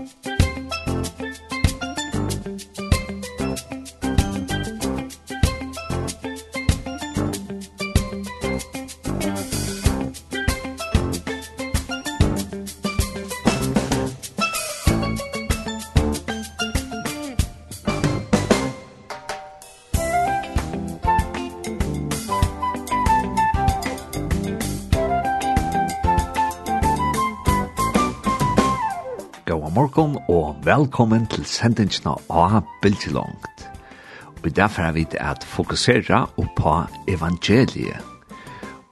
Musik velkommen til sendingsna av Bildtilångt. Og derfor er vi til at fokusere på evangeliet.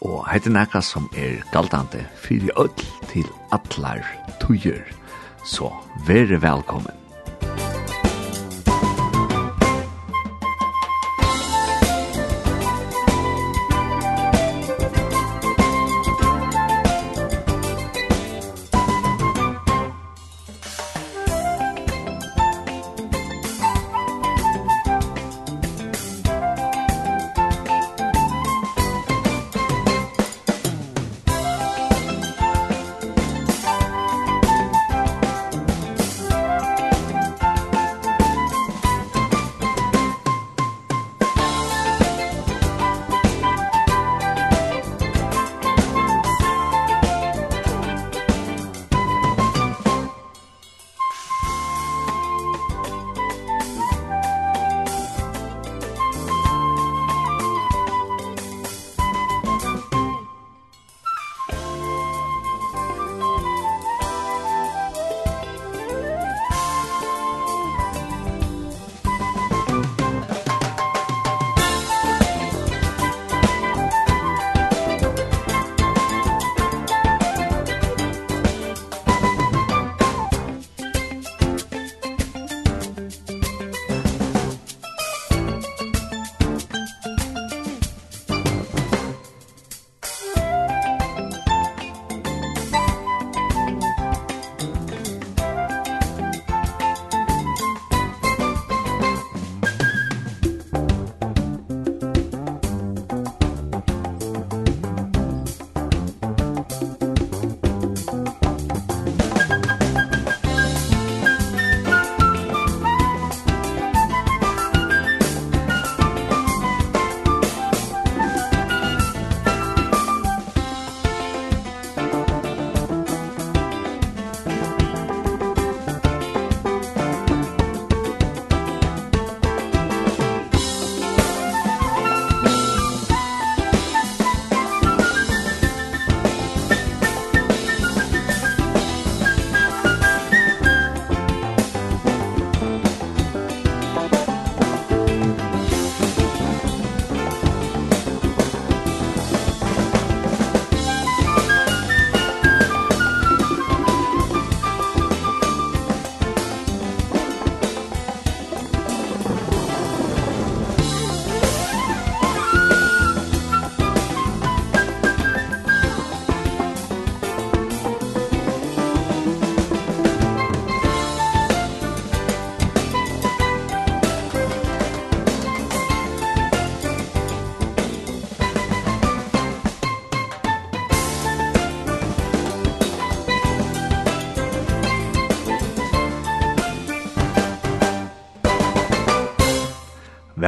Og heter nekka som er galdande fyrir öll til atlar tujer. Så vere velkommen.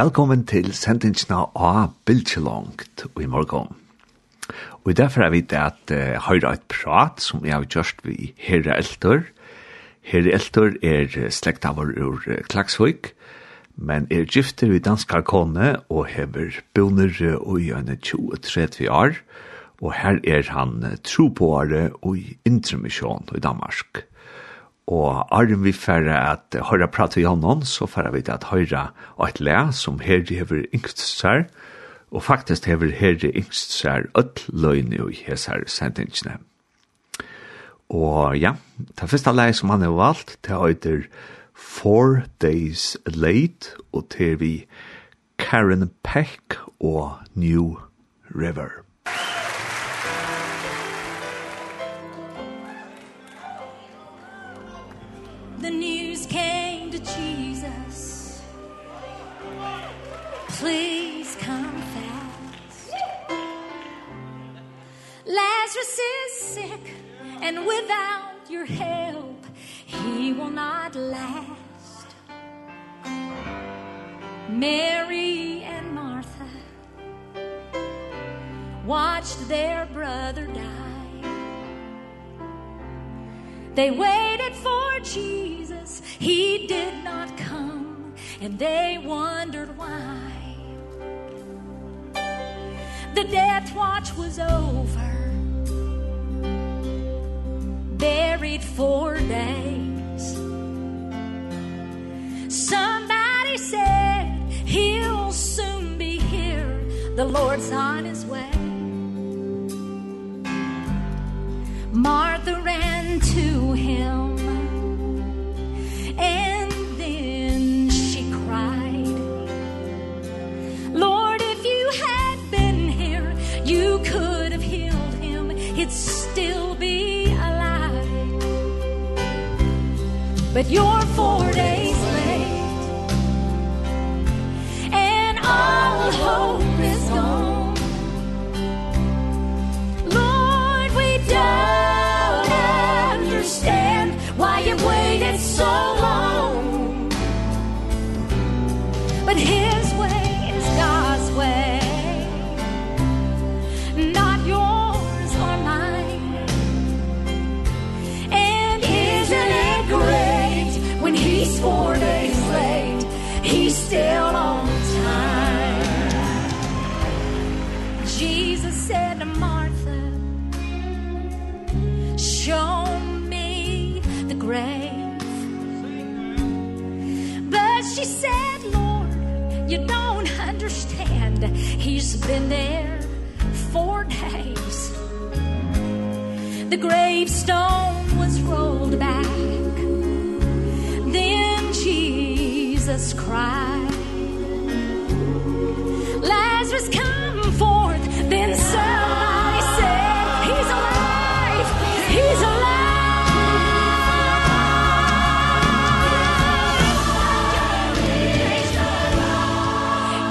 velkommen til sendingsna av Bildtjelongt i morgon. Og derfor er vi det at uh, høyre et prat som jeg har gjort vi Herre Eltor. Herre Eltor er slekta vår ur Klagsvøk, men er gifter i danskar kone og hever bunner og i øyne år. Og her er han tro på året og i intermisjon i Danmark. Og arm vi færre at høyre prate i honom, så færre vi til at høyre og et le som herri hever yngst sær, og faktisk hever herri yngst sær öll løgne i hesar sendingsne. Og ja, det første leie som han har valgt, det heter Four Days Late, og til vi Karen Peck og New River. Karen please come fast. Lazarus is sick and without your help he will not last. Mary and Martha watched their brother die. They waited for Jesus. He did not come and they wondered why the death watch was over. Buried for days. Somebody said he'll soon be here. The lord's on his way. Martha ran to him. but you're four days late. And all hope is gone. Lord we don't understand why you waited so long he's four days late. He's still on time. Jesus said to Martha show me the grave. But she said Lord you don't understand. He's been there four days. The gravestone was rolled back. Jesus cried Lazarus come forth then somebody said he's alive he's alive.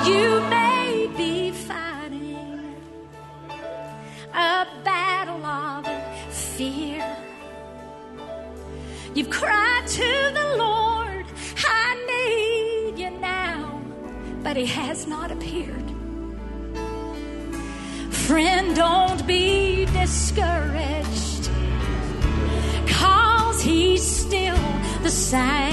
You may be fighting a battle of fear. You've cried too he has not appeared. Friend, don't be discouraged. Cause he's still the same.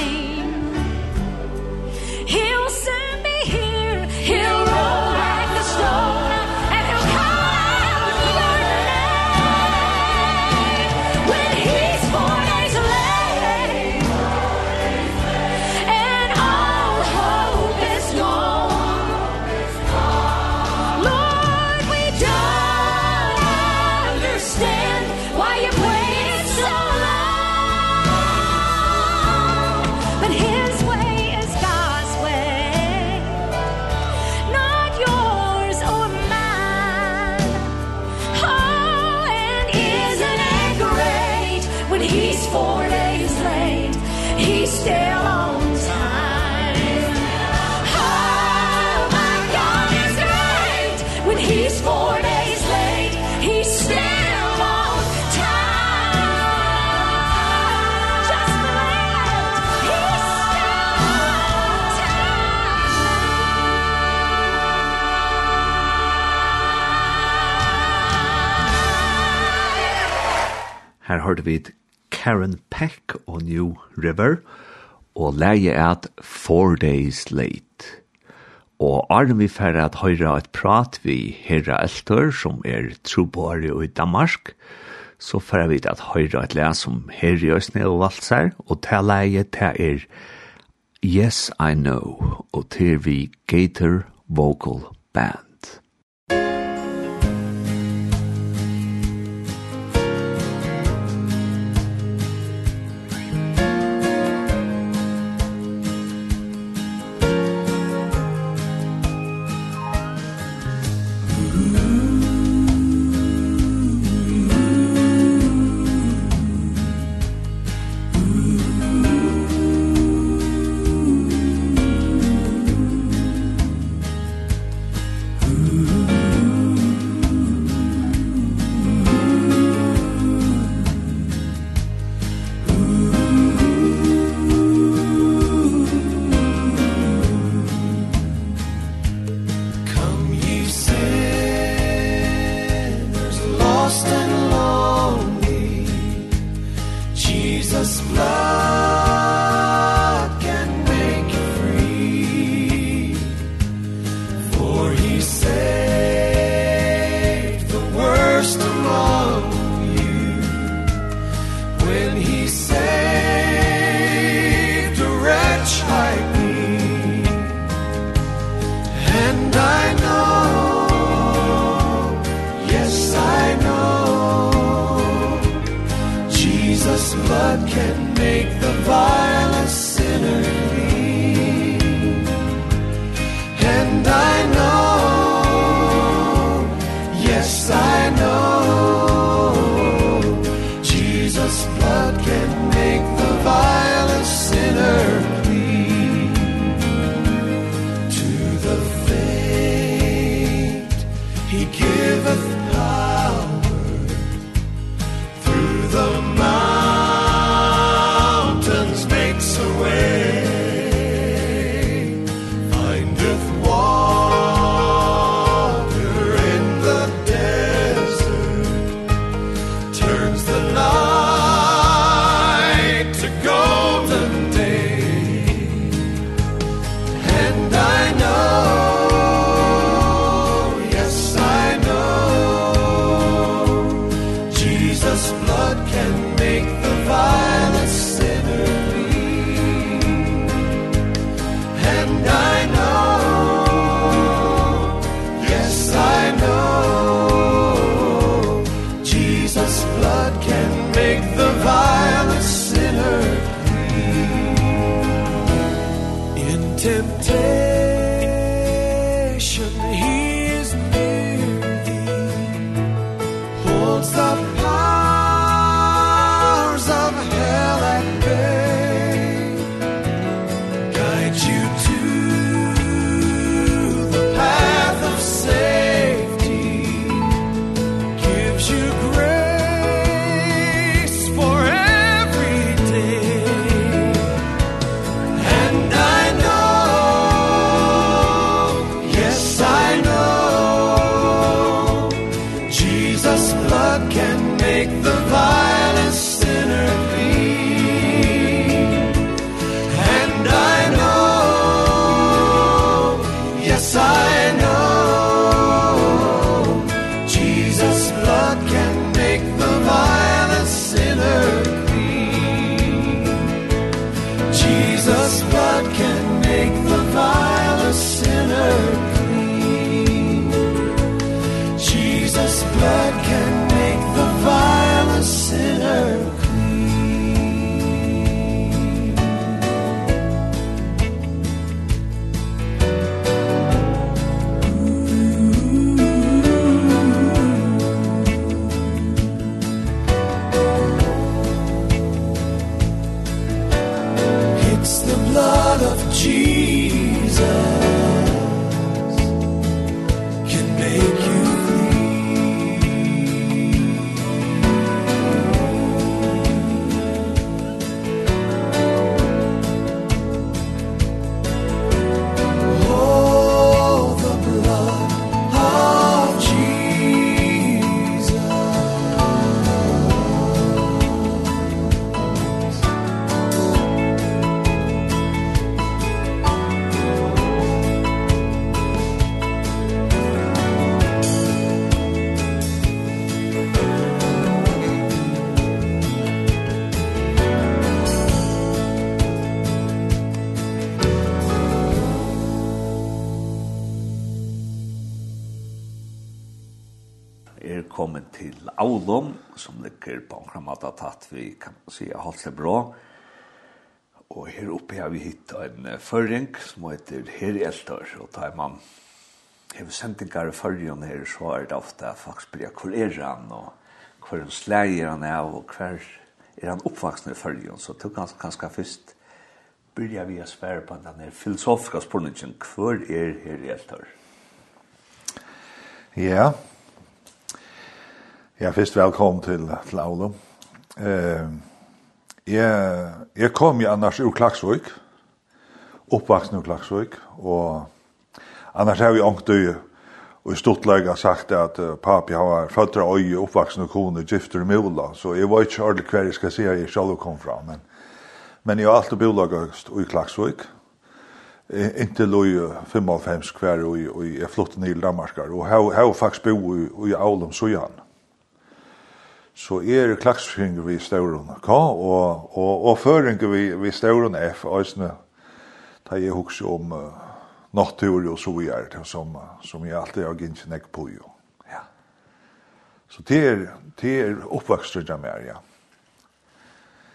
hørte vi Karen Peck og New River, og leie at Four Days Late. Og Arne vi færre at høyre et prat vi Herra Eltor, som er trobare i Danmark, så færre vi at høyre et leie som Herre Øsne og Valsar, og til leie til er Yes I Know, og til vi Gator Vocal Band. vi kan si har holdt seg bra. Og her oppe har vi hitt en føring som heter Her Eltor, og da er man hever sendingar i føringen her, så er det ofte faktisk blir hvor er han, og hvor er sleier han av, og hver er han oppvaksne i føringen, så tog han kanskje først byrja vi å svære på den filosofiske spørningen, hvor er Her Eltor? Ja, Ja, først velkommen til, til Aulum eh, jeg, jeg kom jo annars ur Klaksvøk, oppvaksen ur Klaksvøk, og annars har vi ångt døye, og i stortlegg har sagt at uh, papi har føtter av øye, oppvaksen ur kone, gifter i mula, så jeg var ikke ordentlig hver jeg skal si at jeg selv kom fra, men, men jeg har alltid bolaget i Klaksvøk, inte loju 55 kvar og jeg flyttet ned i Danmark og har har faktisk bo i Aulum så så er klaksfinger vi stauron K og, og, og føringer vi, vi stauron F øysene ta jeg husker om uh, nattur og så vi er som, som jeg alltid har gint nek på jo. Ja. Så det er, det er oppvakstrøy jeg mer, ja.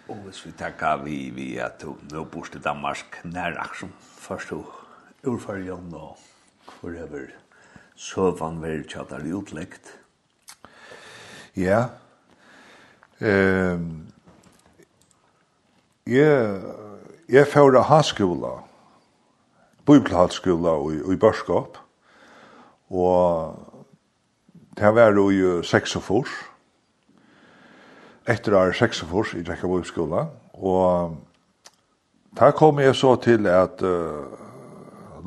Og hvis vi tenker vi, vi at nå bors til Danmark nær aksjon først og ordførjen og forever søvann verkjadar utleggt. Ja, Ehm Jeg, jeg fører hanskola, bibelhalskola i, i Børskap, og det var jo i 46, etter er seks og fors i Drekka bibelskola, og da kom jeg så til at uh,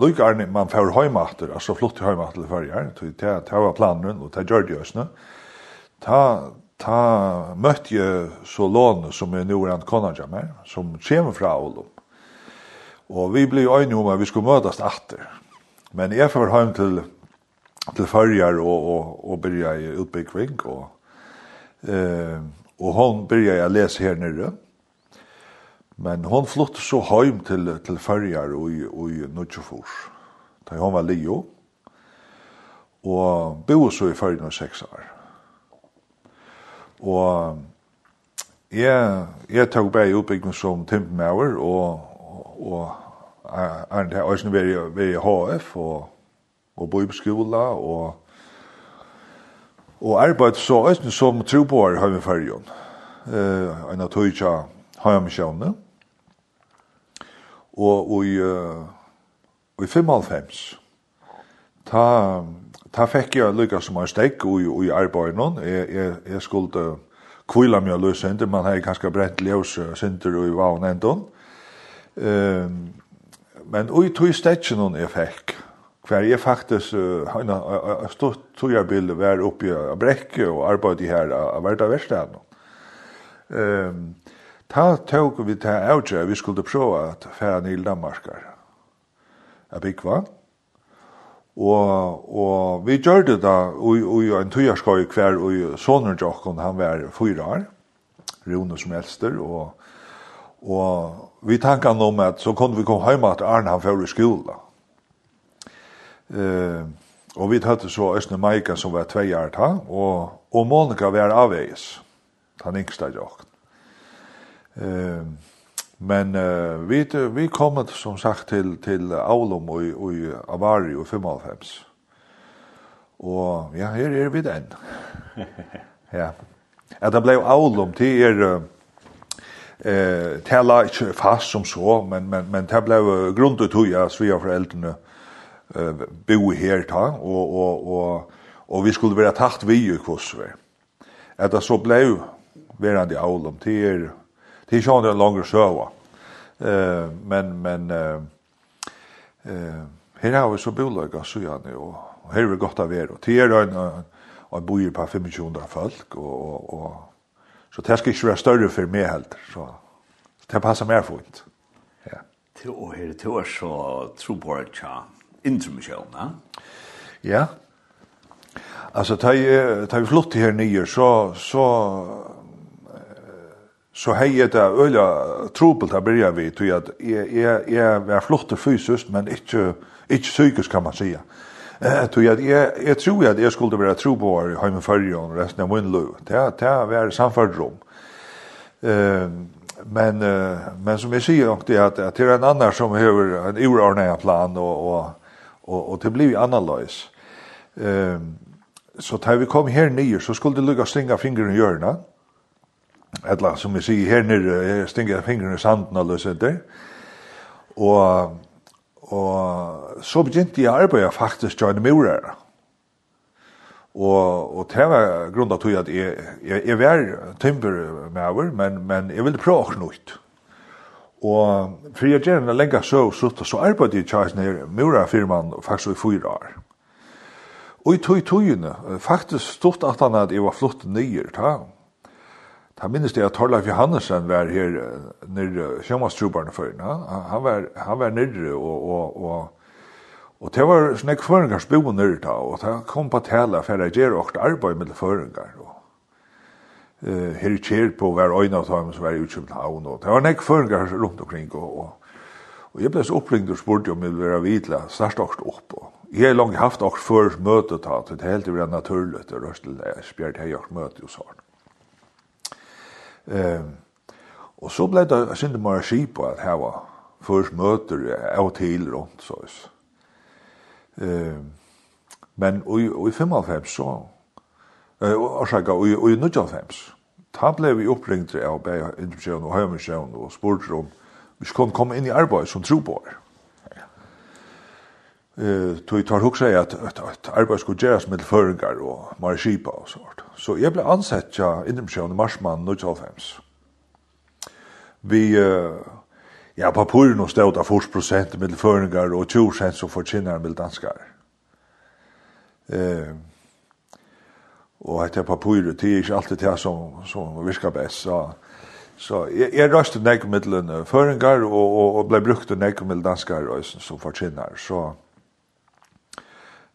Lugarne, man får høymater, altså flott til høymater til ferger, det det var planen, og det gjør det jo Ta, ta møtte jeg så låne som er nå en konadja med, som kommer fra Olum. Og vi ble øyne om at vi skulle møtes etter. Men jeg får hjem til, til førjer og, og, og begynner i utbyggving. Og, eh, og hun begynner å lese her nere. Men hon flyttet så hjem til, til førjer og, og i Nutsjofors. Da hun var Leo. Og bo så i førjen og seks år. Og jeg, jeg tok bare i utbygging som Timpemauer, og, og Arne har også vært i HF, og, og bo i skola, og, og arbeid så også som troboer har vi fargen. Uh, en av tøytja har vi sjøvne. Og, og i, uh, i 95, ta ta fekk jeg lykka som en stekk i, i arbeid noen. Jeg, jeg, jeg skulle kvila meg løs sinter, man har kanskje brent ljøs sinter i vann endon. Um, men ui tog stekk noen jeg fekk, hver jeg faktisk, uh, stått tog jeg bildet vær oppi av brekke og arbeid i her av verda verstaden. Um, ta tog vi ta avgjør, vi skulle prøve at færa nil Danmarkar. Jeg bygg var, Og, og vi gjør det da i, i en tøyerskøy hver, og sonen Jokken, han var fyra år, Rune som elster, og, og vi tankan om at så kunne vi komme hjemme at Arne han fyrir i skola. Eh, og vi tatt så Østne Maika som var tvei år ta, og, og Monika var avveis, han yngste Jokken. Eh, Men uh, vi, vi kom som sagt til, til Aulum og, og Avari og 95. Og ja, her er vi den. ja. At det blev Aulum til er... Eh, tella ikkje fast som så, men, men, men det blev grundet tog jeg svia foreldrene eh, bo her ta, og, og, og, og vi skulle være tatt vi i kvossver. At det så blev verande Aulum til er Det är ju en längre sjö. Eh men men eh eh här har vi så bolaga så ja nu och här är det gott av er och det är en en bojer på 500 folk och och och så det ska ju vara större för mig helt så det passar mer fint. Ja. Till och här till och så tror på det ja. Intermission, va? Ja. Alltså tar ju tar vi flott här nere så så så hei jeg det øyla trobel til å begynne vi, tog at jeg, jeg, jeg var flottig fysisk, men ikke, ikke psykisk kan man sige. Eh, tog at jeg, jeg tror at jeg skulle være troboar i heimen fyrre og resten av min liv. Det, det var samfunnet rom. Eh, men, eh, men som jeg sier nok det at, at det er en annan som har en urarnega plan og, og, og, og det blir annerledes. Eh, så da vi kom her nye, så skulle det lukka stinga fingeren i hjørnet, Etla, som vi sier her nere, jeg stinger fingrene i sanden og løs etter. Og, og så begynte jeg arbeidet faktisk til en murer. Og, og det var grunn til at jeg, jeg, jeg var timber med over, men, men jeg ville prøve noe ut. Og for jeg gjerne lenge så, så, så arbeidde jeg til en murerfirmaen faktisk i fyra år. Og i tog togene, faktisk stort at han at jeg var flott nye, ta. Ta minnes det at Torleif Johansen var her nere sjømastrubarne før. Han var, han var nere, og, og, og, og det var sånne kvaringars bo nere da, og det kom på tala for jeg gjør åkt arbeid med kvaringar. Og, uh, her i Kjerpo var øyne av dem som var i Utkjøbenhavn, og det var nek kvaringar rundt omkring, og, og, og jeg ble så oppringd og spurte om jeg ville være vidla, snart åkt opp, og jeg har langt haft åkt før møtet ta, det er helt det var naturlig, det røstel, jeg spjert hei åkt møte og sånn. Ehm og så blev det synte mer skip på at her var først møter möter og til rundt så is. Ehm men och i 55 så eh og så går och i 95 ta blev vi uppringd av bäj introduktion och og spurte om vi skulle komme inn i arbeid som tror på det. Eh, tog tar hugsa at at, at arbeid skulle gjøres med føringar og mara skipa og sånt. Så jeg ble ansett ja Indremisjon i Marsmann 1995. Vi eh, ja på puren og stod av 40% med føringar og 20% som fortjener med danskar. Eh, og at jeg på puren, det er ikke alltid det som, som virker best. Så, så jeg, jeg røste nek med føringar og, og, og ble brukt nek med danskar og, som fortjener. Så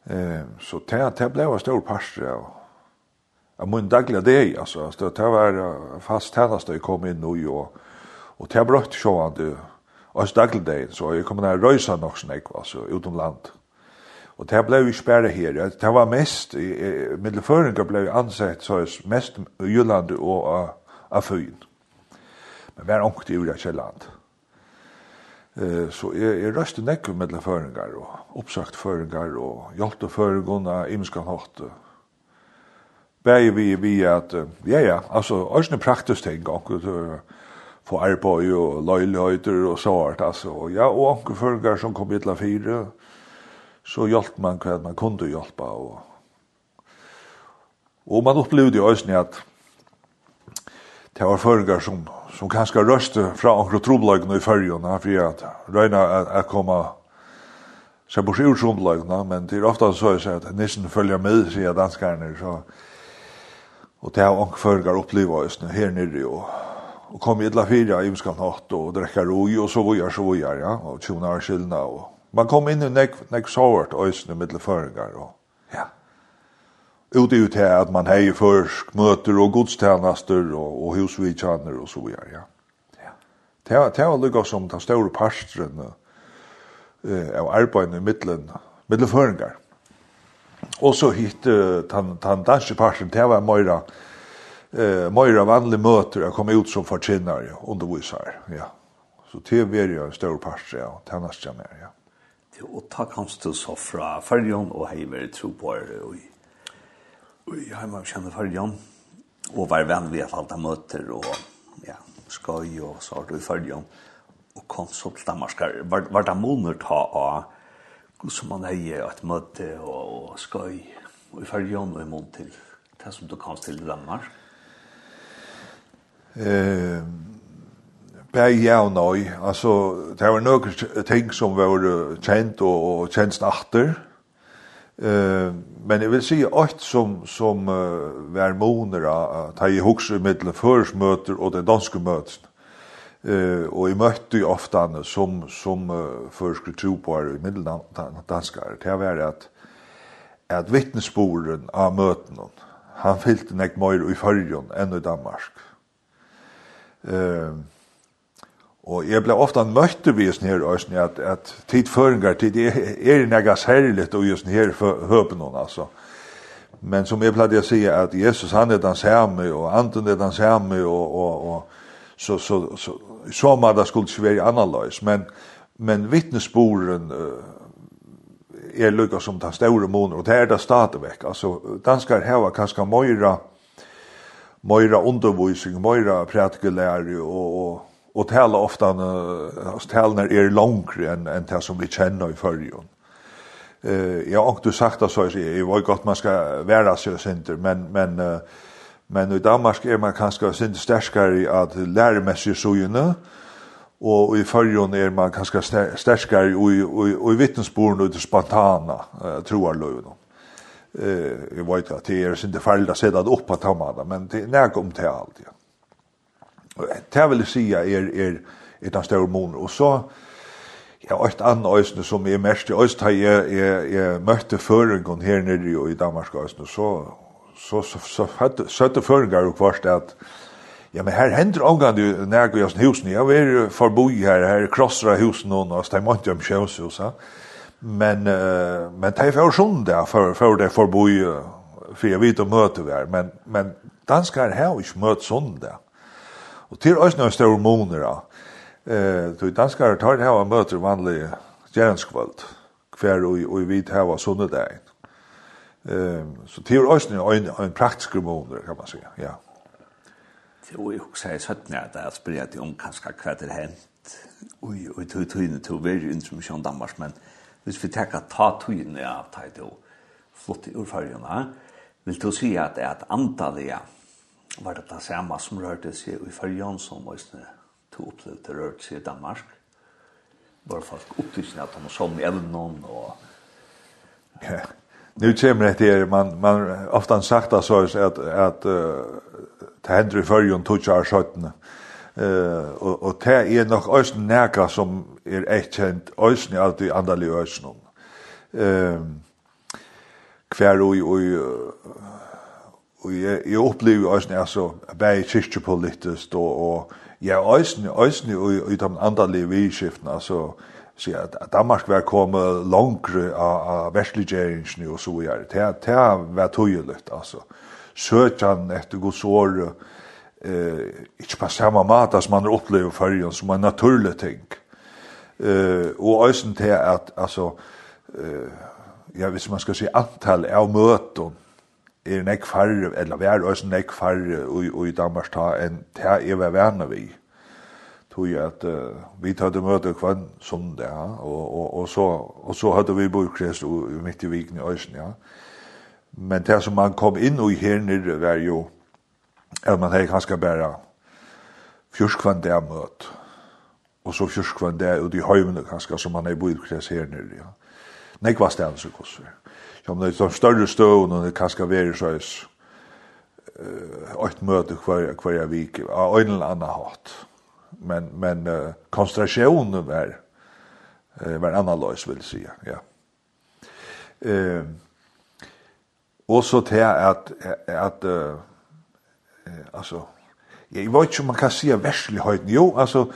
Eh, så det, det ble en stor parster av, av min dagliga dag. Alltså, det, det var fast tjeneste jeg kom in nu och, och det bröt sjående oss daglig dag. Så jag kom ner röjsa nog snäck, alltså utom land. Och det blev ju spärre här. Det var mest, medelföringar blev ansett så mest i Jylland och av Fyn. Men var ångt i Ura Kjelland. Eh så är är rösten näcker med föringar och uppsagt förringar och hjälpte föringarna imskan hårt. Bäge vi vi att ja ja alltså ösne praktiskt tänk och få arbete och löjligheter och sånt alltså och ja och onkel föringar som kom hit la fyra så hjälpte man vad man kunde hjälpa och och man opplevde jo også at det var følger som som kanskje røste fra omkring trobløkene i følgen, for at røyna er kommet seg bort ur trobløkene, men det er ofte så at nissen følger med, sier danskerne, så Og det har anke føringar oppleva oss her nere og, og kom i illa fyra i imskan hatt og drekka roi og så vujar, så vujar, ja, og tjona er skillna og man kom inn i nek, nek sovart oss nu føringar og ute ut här att man hejer försk möter och godstjänster och, och husvidtjänster och så vidare. Ja. Ja. Det var lukka som den stora pastren eh, av arbeid i mitten middelen føringar. Og så hit uh, den, danske parten, det var Moira, eh, Moira vanlig möter jag kom ut som fortsinnar, undervisar, ja. Så det var ju en stor parten, ja, tennast jag med, ja. och ta kanst du så fra och og heimer tro på det, och i Heimavisjane Førjan, og var venn vi har falt av møter, og ja, skøy og sart i Førjan, og kom så til Danmark, var, var det måneder ta av som man heier et møte og, og skøy, og i Førjan og i måned til, det som du kom til i Danmark? Eh, Bæg ja og nøy, altså, det var noen ting som var kjent og, og kjent natter, eh, men jeg vil si at som, som uh, var moner av ta i hokse i middelen førsmøter og det danske møten. Uh, og jeg møtte jo ofte som, som uh, først tro på her i middelen av danskere. Det var at, at vittnesporen av møten han fyllte nek mer i fyrjon enn i Danmark. Uh, Og jeg ble ofte møtte vi sånn her, sånn at, at tid føringer, tid er nega særligt og sånn her høpen hon, altså. Men som jeg pleide å si, at Jesus han er den samme, og anden er den samme, og, og, og så, så, så, så, så må det skulle ikke være annerledes. Men, men vittnesboren er lykka som den store måneder, og det er det stadigvæk. Altså, danskar har kanskje møyra, møyra undervisning, møyra prætikelære, og, og og tala ofta uh, talene er langre enn enn det som vi kjenner i fyrjon. Uh, jag har du sagt att så, jeg var godt man skal vara så synder, men, men, uh, men i Danmark er man kanskje synder sterskere i at læremessig sugene, og i fyrjon er man kanskje sterskere i, i, i vittnesboren og i det spontana uh, troarløven. Uh, jeg vet at det er synder ferdig att sette det opp på tammene, men det er nærk om til alt, ja. Det vil jeg si er, er, er den større måneder. Og så, ja, et annet øyne som jeg mest i øyne, da jeg, jeg, jeg møtte føringen her nede i Danmark øyne, så, så, så, så, så søtte føringer jo kvarst at Ja, men her hender omgang du nærgå i sånne husen. Jeg er forboi her, her krossra husen og nå, så det er ikke om kjøshus, ja. Men, uh, men det er for sånn det, for, for det forboi, for jeg vet å møte vi her. Men, men danskar har ikke møtt sånn det. Og til oss noen større måneder, da. eh, du danskere tar det her møter vanlig gjerenskvøld, hver og, og vi tar her sunnedagen. Eh, så til oss noen en, en praktisk måneder, kan man si, ja. Jo, jeg husker jeg søttene at jeg spør at jeg om kanskje hva det er hent, og jeg tog tøyene til å være intromisjon Danmark, men hvis vi tenker ta tøyene av tøyene og flott i ordførgjene, vil du si at, det er at antallet var det det samme som rørte seg i Førjøn som Øysene to opplevde rørte seg i Danmark. Var folk opptrykkende at de var som evnen og... Ja. Nu kommer det här, man, man ofta sagt att, så att, att uh, det händer i förrjun tutsar skötterna. Uh, och, och det är nog östen näka som är ett känt östen i allt i andaliga östen. Um, kvar och i og jeg, jeg opplever også altså, bare kyrkjepolitisk og, og ja, øyne, øyne i, i de andre livskiftene, altså, så at Danmark var kommet langere av, av versliggjeringen og så videre. Det, det var tøyelig, altså. Søkjan etter Guds år, eh, ikke på samme mat som man opplever fargen, som en naturlig ting. Eh, og øyne til at, altså, eh, ja, hvis man skal si antall av møtene, er nek farre, eller vær også nek och i Danmark ta en ta er vær vi. Tog at uh, vi hade møte kvann som det, ja, og, og, og, så, og så hadde vi bokkrest midt i viken i Øysen, ja. Men det som man kom inn i her nere var jo at man hei kanskje bare fjørskvann det møte, og så fjørskvann det ut i høymene kanskje som man hei bokrest her nere, ja. Nei, var stedet så kosser. Ja. Ja, men det er større støvn, og det kan skal være så er ett møte hver, hver vik, av en eller annen hatt. Men, men uh, koncentrationen var, uh, var annerledes, vil jeg si, ja. Uh, og så til at, at uh, altså, jeg vet ikke om man kan si verslig höjden jo, altså,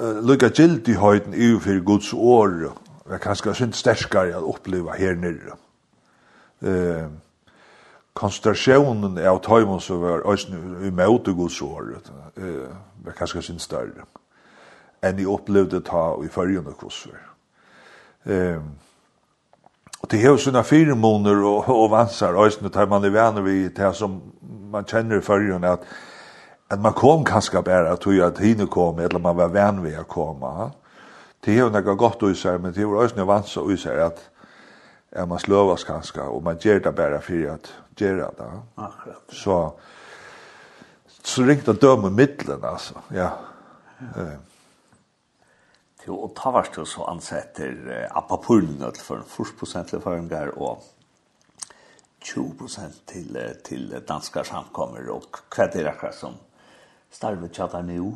uh, lukka i höjden i for Guds år, det er kanskje synd sterskare å oppleva her nere eh, konsentrasjonen av tøymon så var i møte godsåret, eh, var kanskje sin større, enn jeg opplevde ta i følgende kurser. Eh, og det hever sina fire måneder og, og vansar, øyne tar man i vaner vi det som man kjenner i følgende, at at man kom kanskje bare, tog at hine kom, eller man var van vi å komme. Det er jo noe godt å si, men det er jo også noe så å si at är man slövas kanskje, och man gjør det bara för att göra det. Akkurat. Så så ringt att döma mitten alltså. Ja. Eh. Till och ta vart så ansätter apapullen för 40 för en där och 20 till till danskar samkommer och akkurat som starvet chatta nu.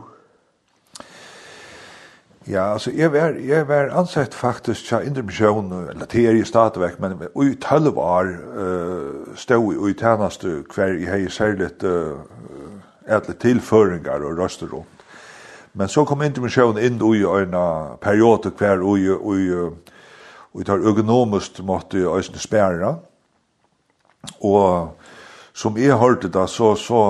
Ja, altså, jeg var, jeg var ansett faktisk til intermisjon, eller til er i stadverk, men i tølv år uh, stod i tjeneste hver jeg har særlig uh, etter tilføringar og røster rundt. Men så kom intermisjon inn i en periode hver og i og tar økonomisk måtte øyne spæra, og som jeg hørte da, så, så,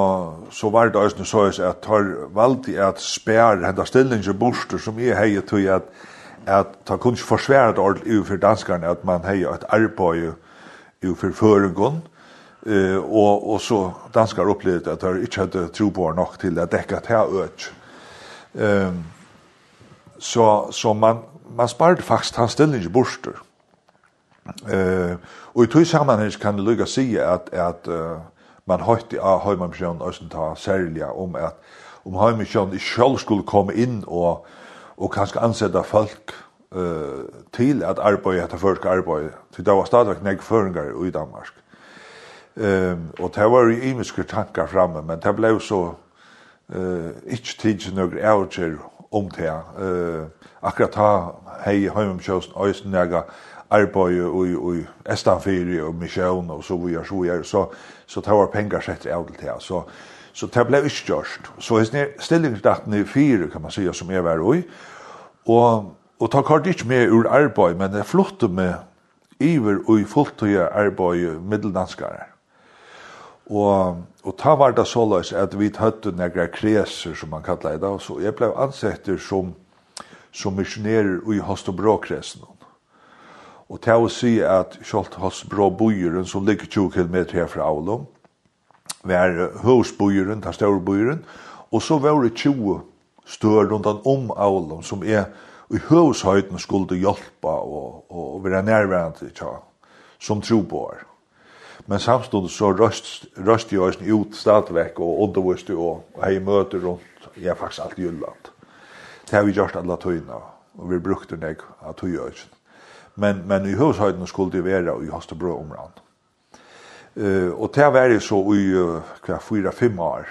så var det også så at tar valgte at spære henne stillingen borster som jeg heier til at at ta kunne ikke forsvære det ordentlig for danskerne at man heier et arbeid i for føringen eh, og, og så danskar opplevde at de ikke hadde tro på nok til at dekka til øk. Um, så, så man, man sparte faktisk hans stilling i borster. Eh, och i tog sammanhang kan det lykke å att att uh, man høytti av Høymannsjøen Østenta særlig om at om Høymannsjøen selv skulle komme inn og, og kanskje ansette folk uh, til at arbeid etter først arbeid. For det var stadigvæk nek føringar i Danmark. Um, og det var jo imiske tankar framme, men det ble så uh, ikke tids nøyre avgjør om det. Uh, akkurat ta hei Høymannsjøen Østenta arbeid og i Estanfiri og Misjøen og så vi er så vi er så så tar var pengar sett i det. Så, så det blev ikke gjørst. Så jeg stillingsdaten i fire, kan man säga, som jeg var i. Og, og tar kort ikke med ur arbeid, men jeg flyttet med iver og i fulltøye arbeid middeldanskare. Og, og ta var det så løs at vi tøtte negra kreser, som man kallar det. Så jeg ble ansett som, som missionerer i Hostobro-kresen. Og til å si at Kjolt Halsbrå bojeren som ligger 20 km herfra Aulum, var høvsbojeren, den større bojeren, og så var det 20 stør rundt om Aulum som er i høvshøyden skulle hjelpe og, og være nærværende tja, som tro på. Men samståndet så røst, røst jeg oss ut stadigvæk og undervist og, og hei møter rundt, jeg er faktisk alt i Jylland. Det har vi gjort alle tøyene, og vi brukte nek av tøyøysen men, men i hushøyden skulle det være i Hostebro området. Uh, og det var det så i uh, 4-5 år.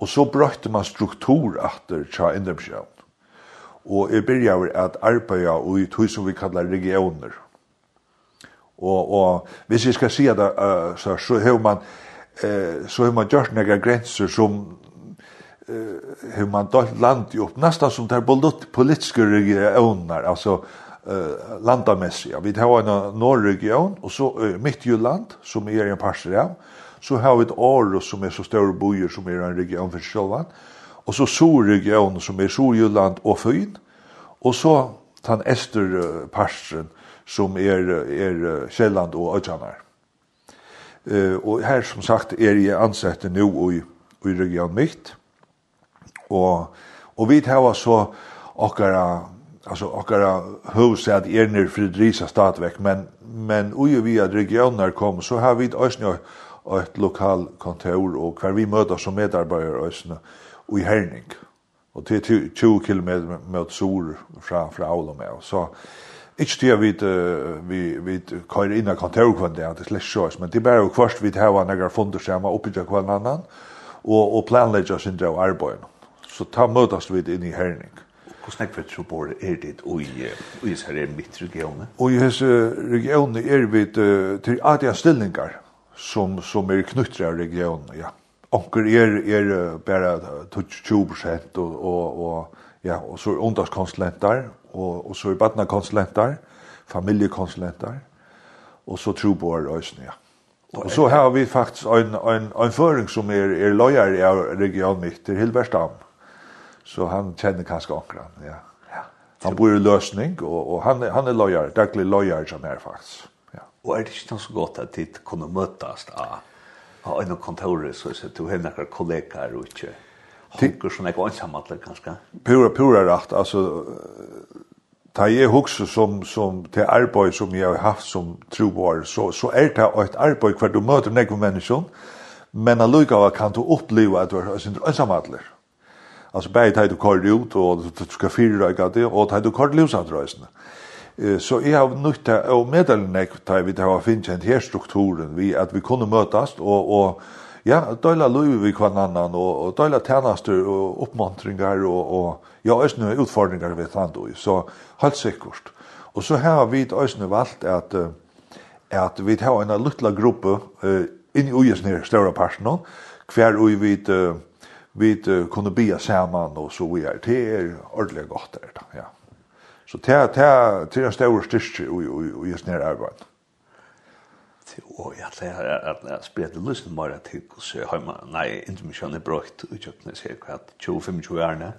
Og så brøtte man struktur etter tja indemsjøen. Og jeg begynte at arbeide i tog som vi kallar regioner. Og, og hvis jeg skal si det, uh, så, så har man eh, så har man gjort några gränser som eh, hur man då land i upp nästan som där politiska regioner alltså uh, landamessig. Vi har en norrregion og så uh, Midtjylland, som er en parser av. Så har vi et Aros som er så større bojer som er en region for själva. og så Sorregion som er Sorjylland og Fyn. og så den äster parsen som er, er Kjelland og Ötjanar. Uh, og her, som sagt er jeg ansett nu i, i region mitt. og, og vi har så åkara alltså åkara hus att er ner Fredrisa stadväck men men oju via regioner kom så har vi ett ösnö ett lokal kontor och kvar vi möter som medarbetare ösnö och i Herning och till 20 km mot sol från från med så Ikke til vi, vi, vi kører inn i kontorkvann det, det er slett sjøs, men det er bare kvart vi har noen funder sammen, til hver annan, og, og planlegger sin drev arbeid. Så ta møtes vi inn i herning. Hvordan er det bor er det i Israel mitt regione? Og i hans region er vi til adia stillingar som, som er knyttere av regionen, ja. Onker er, er bare 20 prosent og, og, og, ja, og så er ungdomskonsulenter, og, og så er badnakonsulenter, familjekonsulenter, og så trobor øyne, ja. Og så har vi faktisk en, en, en føring som er, er loyal av regionen mitt, til Hilberstaden. Så han kjenner kanskje ankra. Ja. ja. Han bor i lösning och, och han, han är lojar, daglig lojar som er faktisk. Ja. Og er det inte så gott att de kunne møtes av Ja, en kontor så så du har några kollegor och ikke Tycker som jag var ensam kanske. Pura pura rätt alltså ta jeg hugsa som som til arbeid som jeg har haft som troar så så er det et arbeid hver du møter nekve mennesker men allukava kan du oppleve at du er sin Alltså bäit hade kort ut och du ska fyra jag det och hade kort lusat. Eh så jag har nytt och medelnek tar vi det har finns en här strukturen vi att vi kunde mötas och och ja dela löv vi kvar annan och och dela tjänster och uppmuntringar och och ja ösna utfordringar vi tant då så helt säkert. Och så här har vi ösna valt att att vi har en liten grupp eh in i ojäsnär stora personer kvar och vi vet vi uh, kunne bia saman og så vi er. Det er ordentlig godt der, da, ja. Så det er, det er, det er en større styrke i just nere arbeid. Og jeg tror at jeg spredte lysen bare til å hvordan hjemme, nei, intermisjonen er brukt utkjøpene cirka 20-25 årene,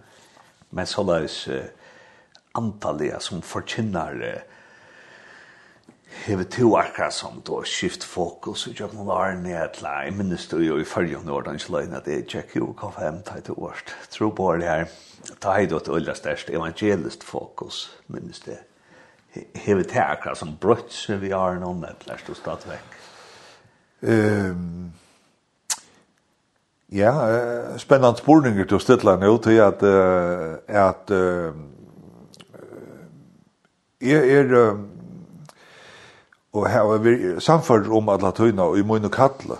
men så la oss antallet som forkynner uh, hever to akkurat som då skift fokus og och jag någon ned til jeg minnes du jo i följan i ikke løgn at det check ju kom hem tajt och årst tro på det her. Ta hei då til allra størst evangelist fokus minnes det hever till akkurat som bröt som vi har noen et nedla stå stått vekk um, Ja, uh, spennende spurningar til å stille nå til at, uh, at uh, er, er uh, og her var vi samfunnet om alla tøyna og i munn og kattle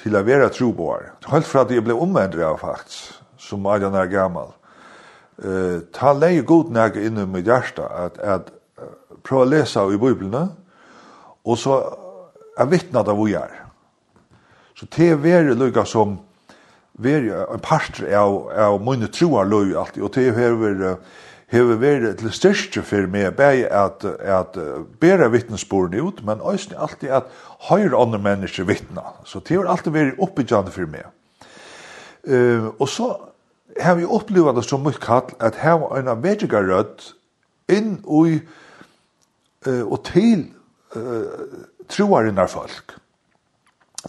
til å være troboar. Helt fra at jeg ble omvendret av faktisk, som Adjan er gammal. Uh, ta leie god nek inn i mitt hjärsta, at, at uh, prøve å lese i Bibelen og så er vittnet av vi er. Så det er veldig lukka som veri en parter av, av munn og troar løy alltid, og det er veldig hever vært til styrke for meg bare at, at bera vittnesborene ut, men også alltid at høyre andre mennesker vittna. Så det har alltid vært oppbyggjande for meg. Uh, og så har vi opplevd det som mye kall at her var en avvedjega rødt inn i uh, og til uh, troarinnar folk.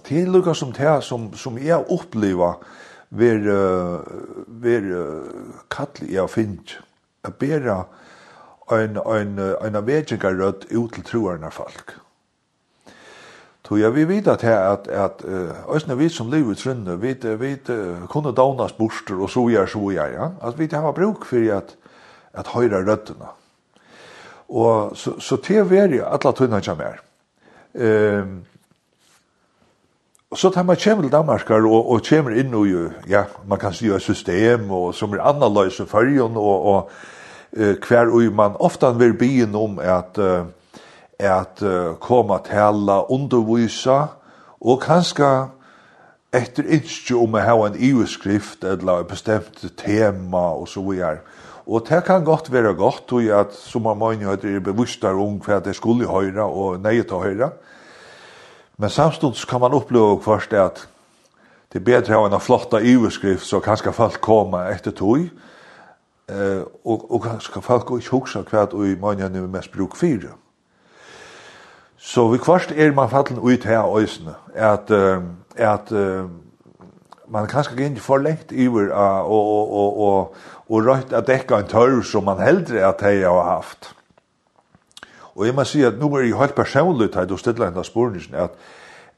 Til lukka som det som, som jeg opplevd ver, uh, ver uh, kall jeg finner å bære en, en, en avvedjengarød ut til troarna folk. Tu ja vi vite at, at, at uh, østene vi som lever i trønne, vi, vi uh, kunne daunas borster og så gjør, så gjør, ja. At vi har bruk for at, at høyre røttene. Og så, så til å alla tunna tøyne Ehm Og så tar man kommer til Danmark og, og kommer inn i, ja, man kan si, et system og, som er annerledes i fargen, og, og uh, hver og man ofte vil begynne om at, uh, at uh, komme til alle undervise, og kanskje etter ikke om å ha en EU-skrift eller et bestemt tema og så videre. Og det kan godt være godt, og at, som man må det er bevisst om hva det skulle høre og nøye til å høre. Men samstånds kan man oppleve først at det er bedre å ha en flotta iveskrift så kanskje folk komme etter tog eh, og, og kanskje folk ikke huske hva i mange er mest bruk fire. Så vi kvart er man fallen ut her øysene at, at man kanskje ikke for lengt iver og, og, og, og, og røyt at dekka en tørr som man heldre at hei har haft. Og jeg må si at nå er jeg helt personlig til å stille henne spørningen at,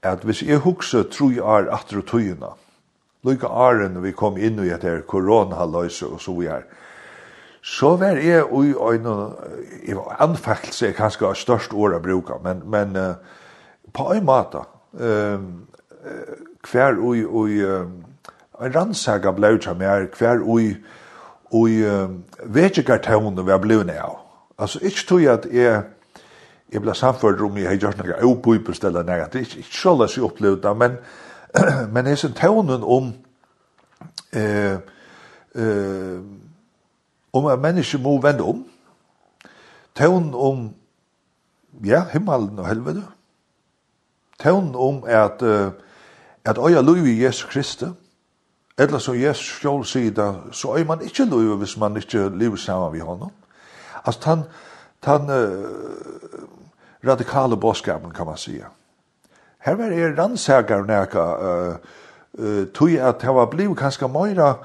at hvis jeg husker tro jeg er atter og tøyene, lykke åren vi kom inn i etter koronahaløse og så vi er, så var jeg i øynene, jeg var anfaktelse seg kanskje av størst år å bruke, men, men uh, på en måte uh, hver ui, ui uh, en rannsaga ble ut utsa mer, hver ui ui uh, vet ikke hva vegekartaunen vi har blivit av. Altså, ikke tog jeg at jeg jeg ble samført om jeg har gjort noe opøypest eller noe, det er ikke, ikke så løs jeg opplevde det, men, men jeg synes tøvnen om eh, eh, om at mennesker må vende om, tøvnen om ja, himmelen og helvede, tøvnen om at uh, at øya lov i Jesus Kristi, eller som Jesus selv sier det, så øy man ikke lov hvis man ikke lever sammen med honom. Altså, han, han, uh, radikale bådskapen, kan man sige. Her var det rannsaker næka, uh, uh, tog at det var blivet kanskje møyra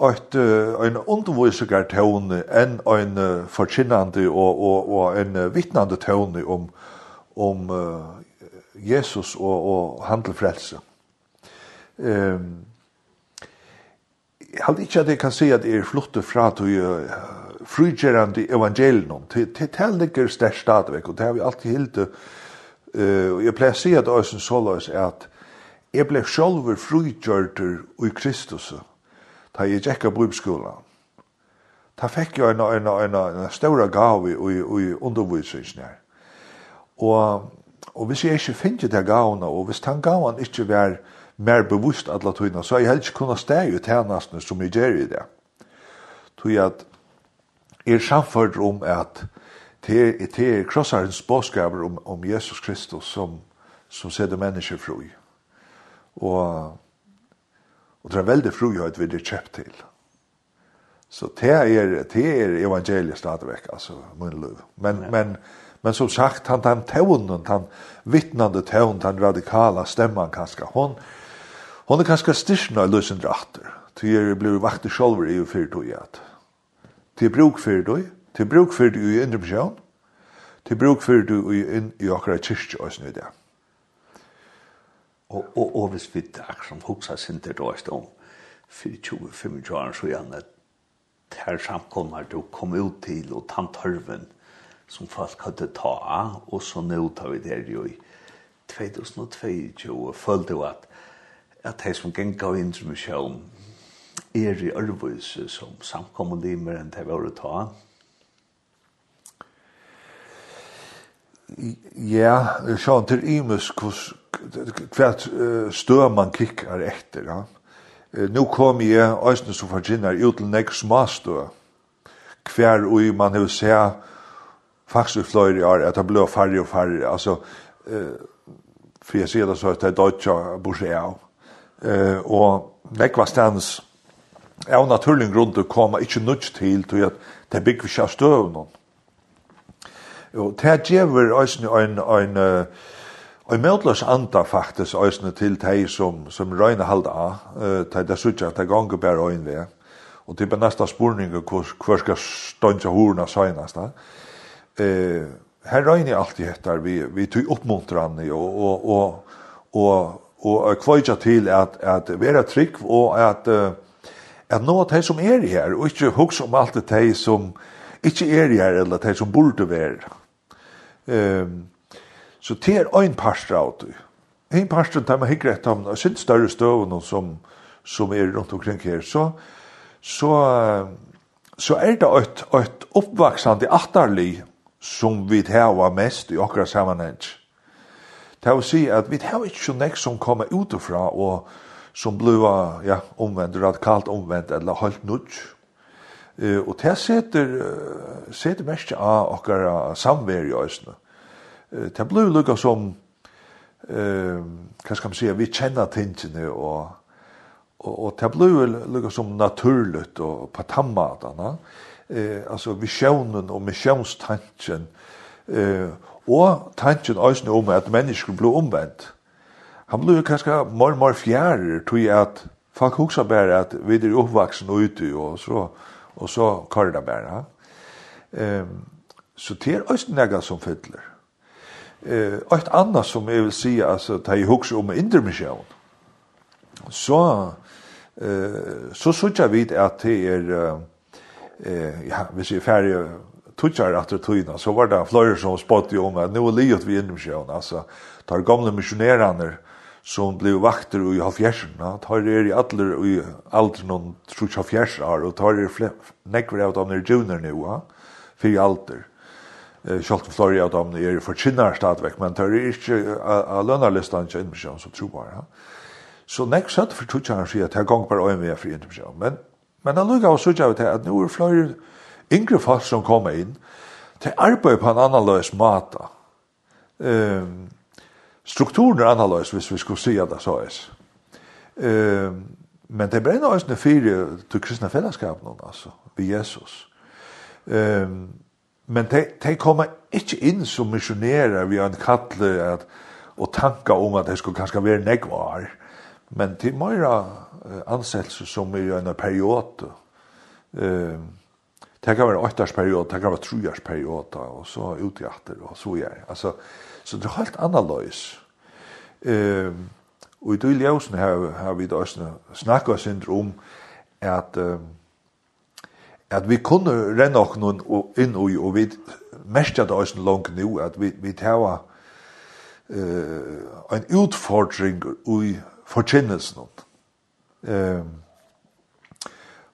at uh, en undervisikar tåne enn en uh, forkynnande og, og, og en uh, vittnande tåne om, om uh, Jesus og, og handelfrelse. Um, jeg hadde ikke at jeg kan si at jeg er flottet fra til uh, frigerande evangelium. Det det ligger stærkt stadigvæk, og det har vi alltid hilt Eh og jeg pleier å si at Øysen så løs, at jeg ble sjølver frigjørter i Kristus da jeg gikk av bibelskolen. Da fikk jeg en, en, en, en større gave i, i undervisningen her. Og, og hvis jeg ikke finner det gavene, og hvis den gaven ikke var mer bevisst alle tøyene, så har jeg helst kunnet steg ut hennene som jeg gjør i det. Tog at er samført om at det er krossarens bådskaper om, om Jesus Kristus som, som seder mennesker fru. Og, og det er veldig fruhøyt vi det kjøpt til. Så det er, det er evangeliet stadigvæk, altså, min liv. Men, ja. men, men som sagt, han tar tøvnen, han vittnande tøvnen, han radikala stemmen kanskje, hon, hon er kanskje styrkna av løsendre atter. Det er blivit vakter sjolver i fyrtøyet til bruk for det, til bruk for det i indre person, til bruk for det i, in, i akkurat kyrkje og sånn det. Og, og, og hvis vi akkurat som hoksa sin til det om, for 25 år så gjerne at her samkommer du kom ut til og tant hørven som folk hadde ta av, og så nå tar vi det jo i 2022 og følte jo at at de som gikk av indre intermisjon er i ørvus som samkommer samkommunlimer enn det var å ta. Ja, sjån til Imus hvert stø man kikkar etter. Ja. Nå kom jeg øyne som forginner ut til nek smastø. Hver ui man hef se faktisk i fløyre år at det blir færre og færre, Altså, for jeg sier det så at det er dødja borsi av. Og nek var stans av naturlig grunn til å komme ikke nødt til til at det bygger ikke av støv noen. Jo, det gjør også en, en, en møtløs anda faktisk også til de som, som røyne halde av, til det suttet at det ganger bare øyne ved. Og til på neste spørning hvor, hvor skal stønne horene søgnast da. Eh, her røyne jeg alltid etter, vi, vi tog oppmuntrande og, og, og, og, og kvøyja til at, at være trygg og at uh, at nå de som er her, og ikke huks om alt det de som ikke er her, eller de som burde være. Um, så det er en parster av det. En parster, de har hikker etter om, og synes større støvene som, som er rundt omkring her, så, så, så er det et, et oppvaksende atterlig som vi har mest i akkurat sammenheng. Det vil si at vi har ikke så nek som kommer utifra og, som blev ja, omvänd, radikalt omvänd eller helt nutch. Eh, og det setter, setter mest av okkara samvær i øsene. Eh, det blev lukka som, uh, hva skal man si, vi kjenner tingene, og, og, og det blev lukka som naturligt og på tammatene. Eh, altså visjonen og misjonstanken, eh, og tanken øsene om at mennesker blir omvendt han blir kanskje mer og mer fjærer til at folk husker bare at vi er oppvaksen ute, og så, og så kører det bare. Um, så det er også noe som fyller. Uh, et annet som jeg vil si, altså, da jeg husker om intermisjon, så, uh, så synes jeg vidt at det er, uh, uh, ja, hvis jeg er ferdig, tutjar det tøyna, så var det flere som spott om at nå er livet vi innom sjøen, altså, tar gamle misjonerene som blev vakter i halvfjersen. Tar er i alle i alder noen trus halvfjers år, og tar er nekver av dem er junior nå, ja? i alder. Eh, Kjolt og flere av dem er for kinnar stadvek, men tar er ikke av lønarlistan ikke innbyrkjøn som tror bare. Så nekver satt for trus han sier at her gong bare øyne vi er fri innbyrkjøn. Men, men han lukka av sutja av at nå er flere yngre folk som kommer inn, til arbeid på en annan løs mata. Um, strukturen er annerledes hvis vi skulle si at det så er. Men det brenner også fire til kristne fellesskapen, altså, ved Jesus. Um, men de, de kommer ikke inn som misjonærer vi har en kattle at, og tanker om at det skulle kanskje være negvar, men til mer ansettelse som er en periode. Um, det kan være en åttersperiode, det kan være en trojersperiode, og så utgjatter, og så gjør. Altså, Så det er helt annerledes. Ehm og i det ljøsen har, har vi da snakket oss om at um, at vi kunne renne oss noen inn og, og vi mest at oss langt nå, at vi, vi tar uh, en utfordring i forkjennelsen. Um,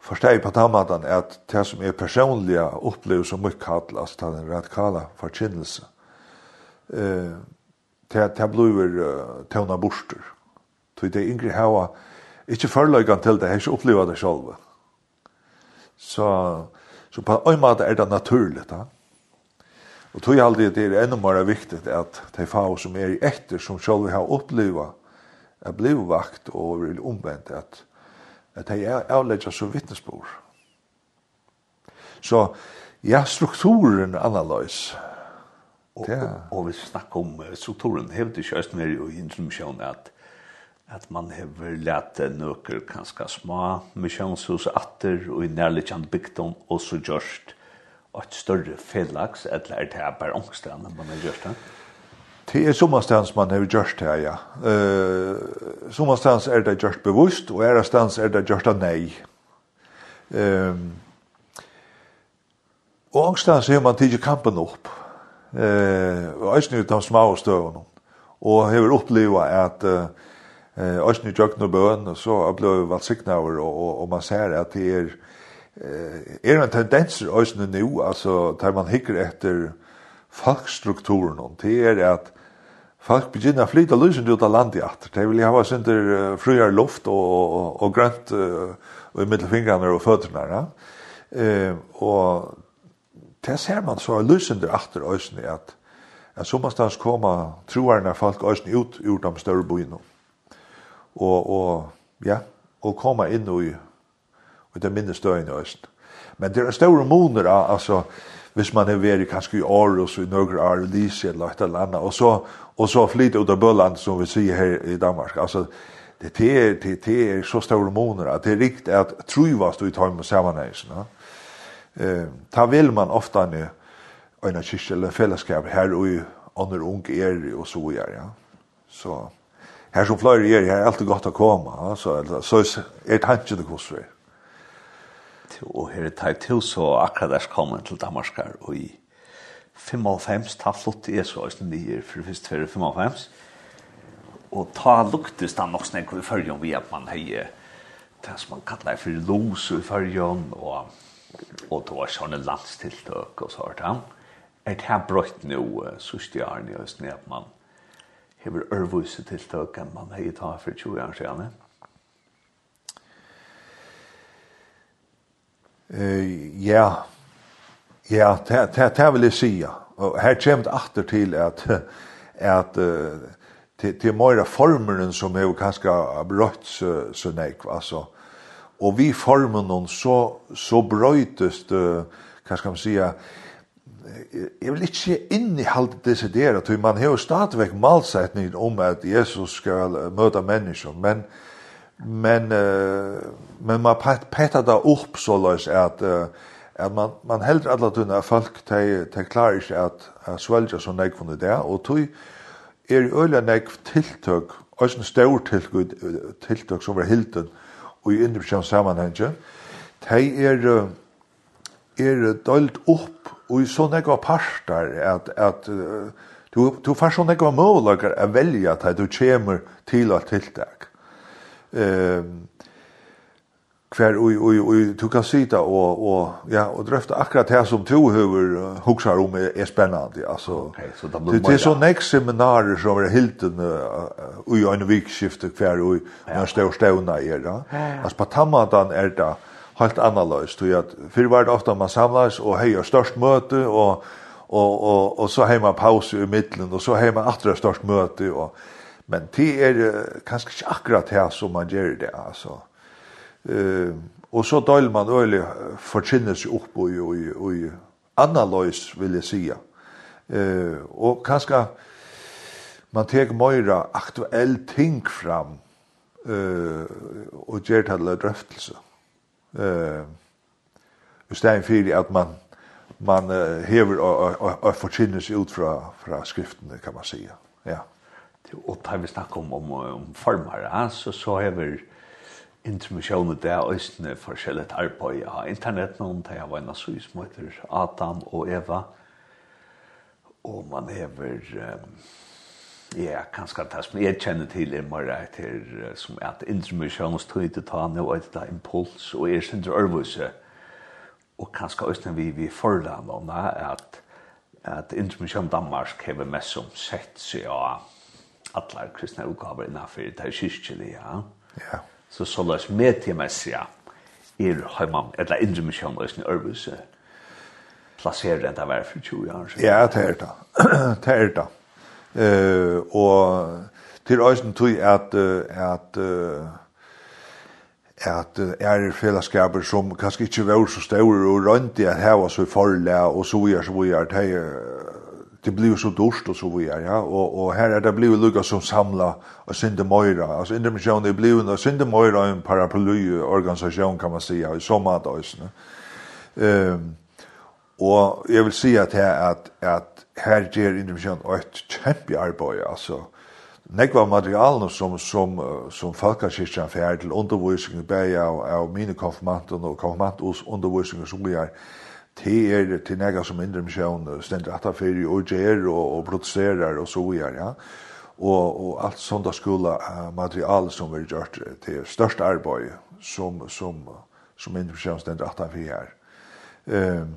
Forsteg på tammaten at det som er personlige opplevelser som mye kall, altså den radikale forkynnelsen, eh ta ta bluer tona borster. Tu det ingre hava ikkje forløgan til det, ikkje oppleva det sjølv. Så så på ein måte er det naturligt, da. Og tog jeg aldri det er enda mer viktig at de få som er i etter, som selv har opplevd er bli vakt og vil omvendt, at, at de er avledget som vittnesbord. Så ja, strukturen er annerledes. Og, og, og vi snakker om strukturen, hevet ikke østen er jo intromisjon at at man hever lært nøkker ganske små misjonshus atter og i nærliggjant bygdom og så gjørst et større fellags, eller er det bare ångstene man har gjørst det? Det er sommerstans man har gjørst det, ja. Uh, sommerstans er det gjørst bevisst, og er stans er det gjørst av nei. Um, og ångstans har man tidlig kampen opp eh ösnu ta smá støvun og hevur uppliva at eh eisini jøgnar bøn og så uppliva vat signaur og, og og man ser at det er er ein tendens ösnu nú altså tar man hickar efter folkstrukturen og det er at folk begynner å flyte løsende ut av landet etter. De vil ha synder uh, frier luft og, og, og grønt uh, og i middelfingrene og føtterne. Ja? Eh, og det ser man så lysende atter øysene at at sommerstans koma troerne folk øysene ut ur de større byene. Og, og, ja, og koma inn i, i det minne støyene øysene. Men det er større moner, altså, hvis man er veri kanskje i Aarhus, i Norge Aarhus, Lise, eller et eller annet, og så, og så flyter ut av Bøland, som vi sier her i Danmark. Altså, det er, det er, det er så store moner, at det er riktig at truvast du i tøyme sammenhengen. Ja? Eh, ta vill man ofta en en kyrkje eller fellesskap här og under andra ung er och så gör ja. Så här som flöjer er her är alltid gott att komma alltså så är tanken det kostar. Och her er det till så akkurat där kommer til Damaskar och i 55 ta flott er så det nye for først for 55 og ta luktes da nok snakk i om vi at man hei det som man kallar for los i fyrjon og og det var sånne landstiltøk og så hørt han. Er det her brøtt nå, sørste jaren i Østen, at man hever ørvuse tiltøk enn man hei ta for 20 år siden? Uh, ja, ja, det, det, det vil jeg si, og her kommer det atter til at, at uh, til, til mer formeren som er jo kanskje brøtt så, så nek, altså, og vi formen hon så, så brøytest, uh, hva skal man sige, jeg vil ikke si inn i halvt der at man har jo stadigvæk malsetningen om at Jesus skal møte mennesker, men, men, uh, men man petter det opp så løs at, uh, at man, man helder alle tunne at folk til te klarer ikke at, at svelja så negv under det, og tog er øyla nei tiltøk, og en stor tiltøk, tiltøk som er hilden, og i indrykjans sammenhenge, de er, er dølt opp og i sånne ekva parter at, at uh, du, du får sånne ekva målager å velge at du kommer til og tiltak. deg. Um, kvar oj oj oj du kan sitta och och ja och dröfta akkurat här som två huvor huxar om är, er spännande alltså okay, så det, det är så nästa seminarier som är helt en oj en vikskifte kvar oj när står ståna är då alltså på tammadan är det helt annorlunda tror jag för vart ofta man samlas och höjer störst möte och och och och så hemma paus i mitten och så hemma åter störst möte och men det är kanske ikke akkurat här som man gjør det alltså Eh, og så døl man øyelig forkynnes opp og, og, og, analys, vil jeg sige. Eh, og kanskje man tek møyra aktuell ting fram eh, og gjør det til drøftelse. Eh, I stedet for at man man uh, hever og, og, og ut fra, fra skriftene, kan man sige. Ja. Og tar vi snakk om, om, om former, så, så hever intermission med det østene forskjellet arbeid. Jeg har internett noen til jeg var en asui som Adam og Eva. Og man hever, um, ja, kanskje det som jeg kjenner til er mer etter som er at intermissionstøy til ta nå og etter impuls og er sin drøvelse. Og kanskje østene vi, vi forland om det at at intermission Danmark hever mest som sett seg av alle kristne utgaver innenfor det kyrkjelige. Ja. Ja så så lås med til messia er heimam eller indre mission og sin øvelse placerer det där för 20 år så ja det är det det är det eh och till ösen tog at at at er fellesskaper som kanskje ikke var så store og rundt i at her var så forlige og så gjør så vi det det blir så dårst och så vidare ja. Och och här är det blir lucka som samla och synde moira alltså intermisjonen er det og en synde moira en paraply organisation kan man säga i sommardagen ehm och jag vill säga att här att att här ger inte mission ett kämpe alltså nekva materialen som som som folkkirkan för til undervisning bäja av mine konfirmanten och konfirmant undervisning som vi er, det er til nega som indre misjon, stender at han og gjer og, og protesterar og så gjør, ja. Og, og alt sånt skola material som vi gjort til størst arbeid som, som, som indre misjon stender at han fyrir. Um,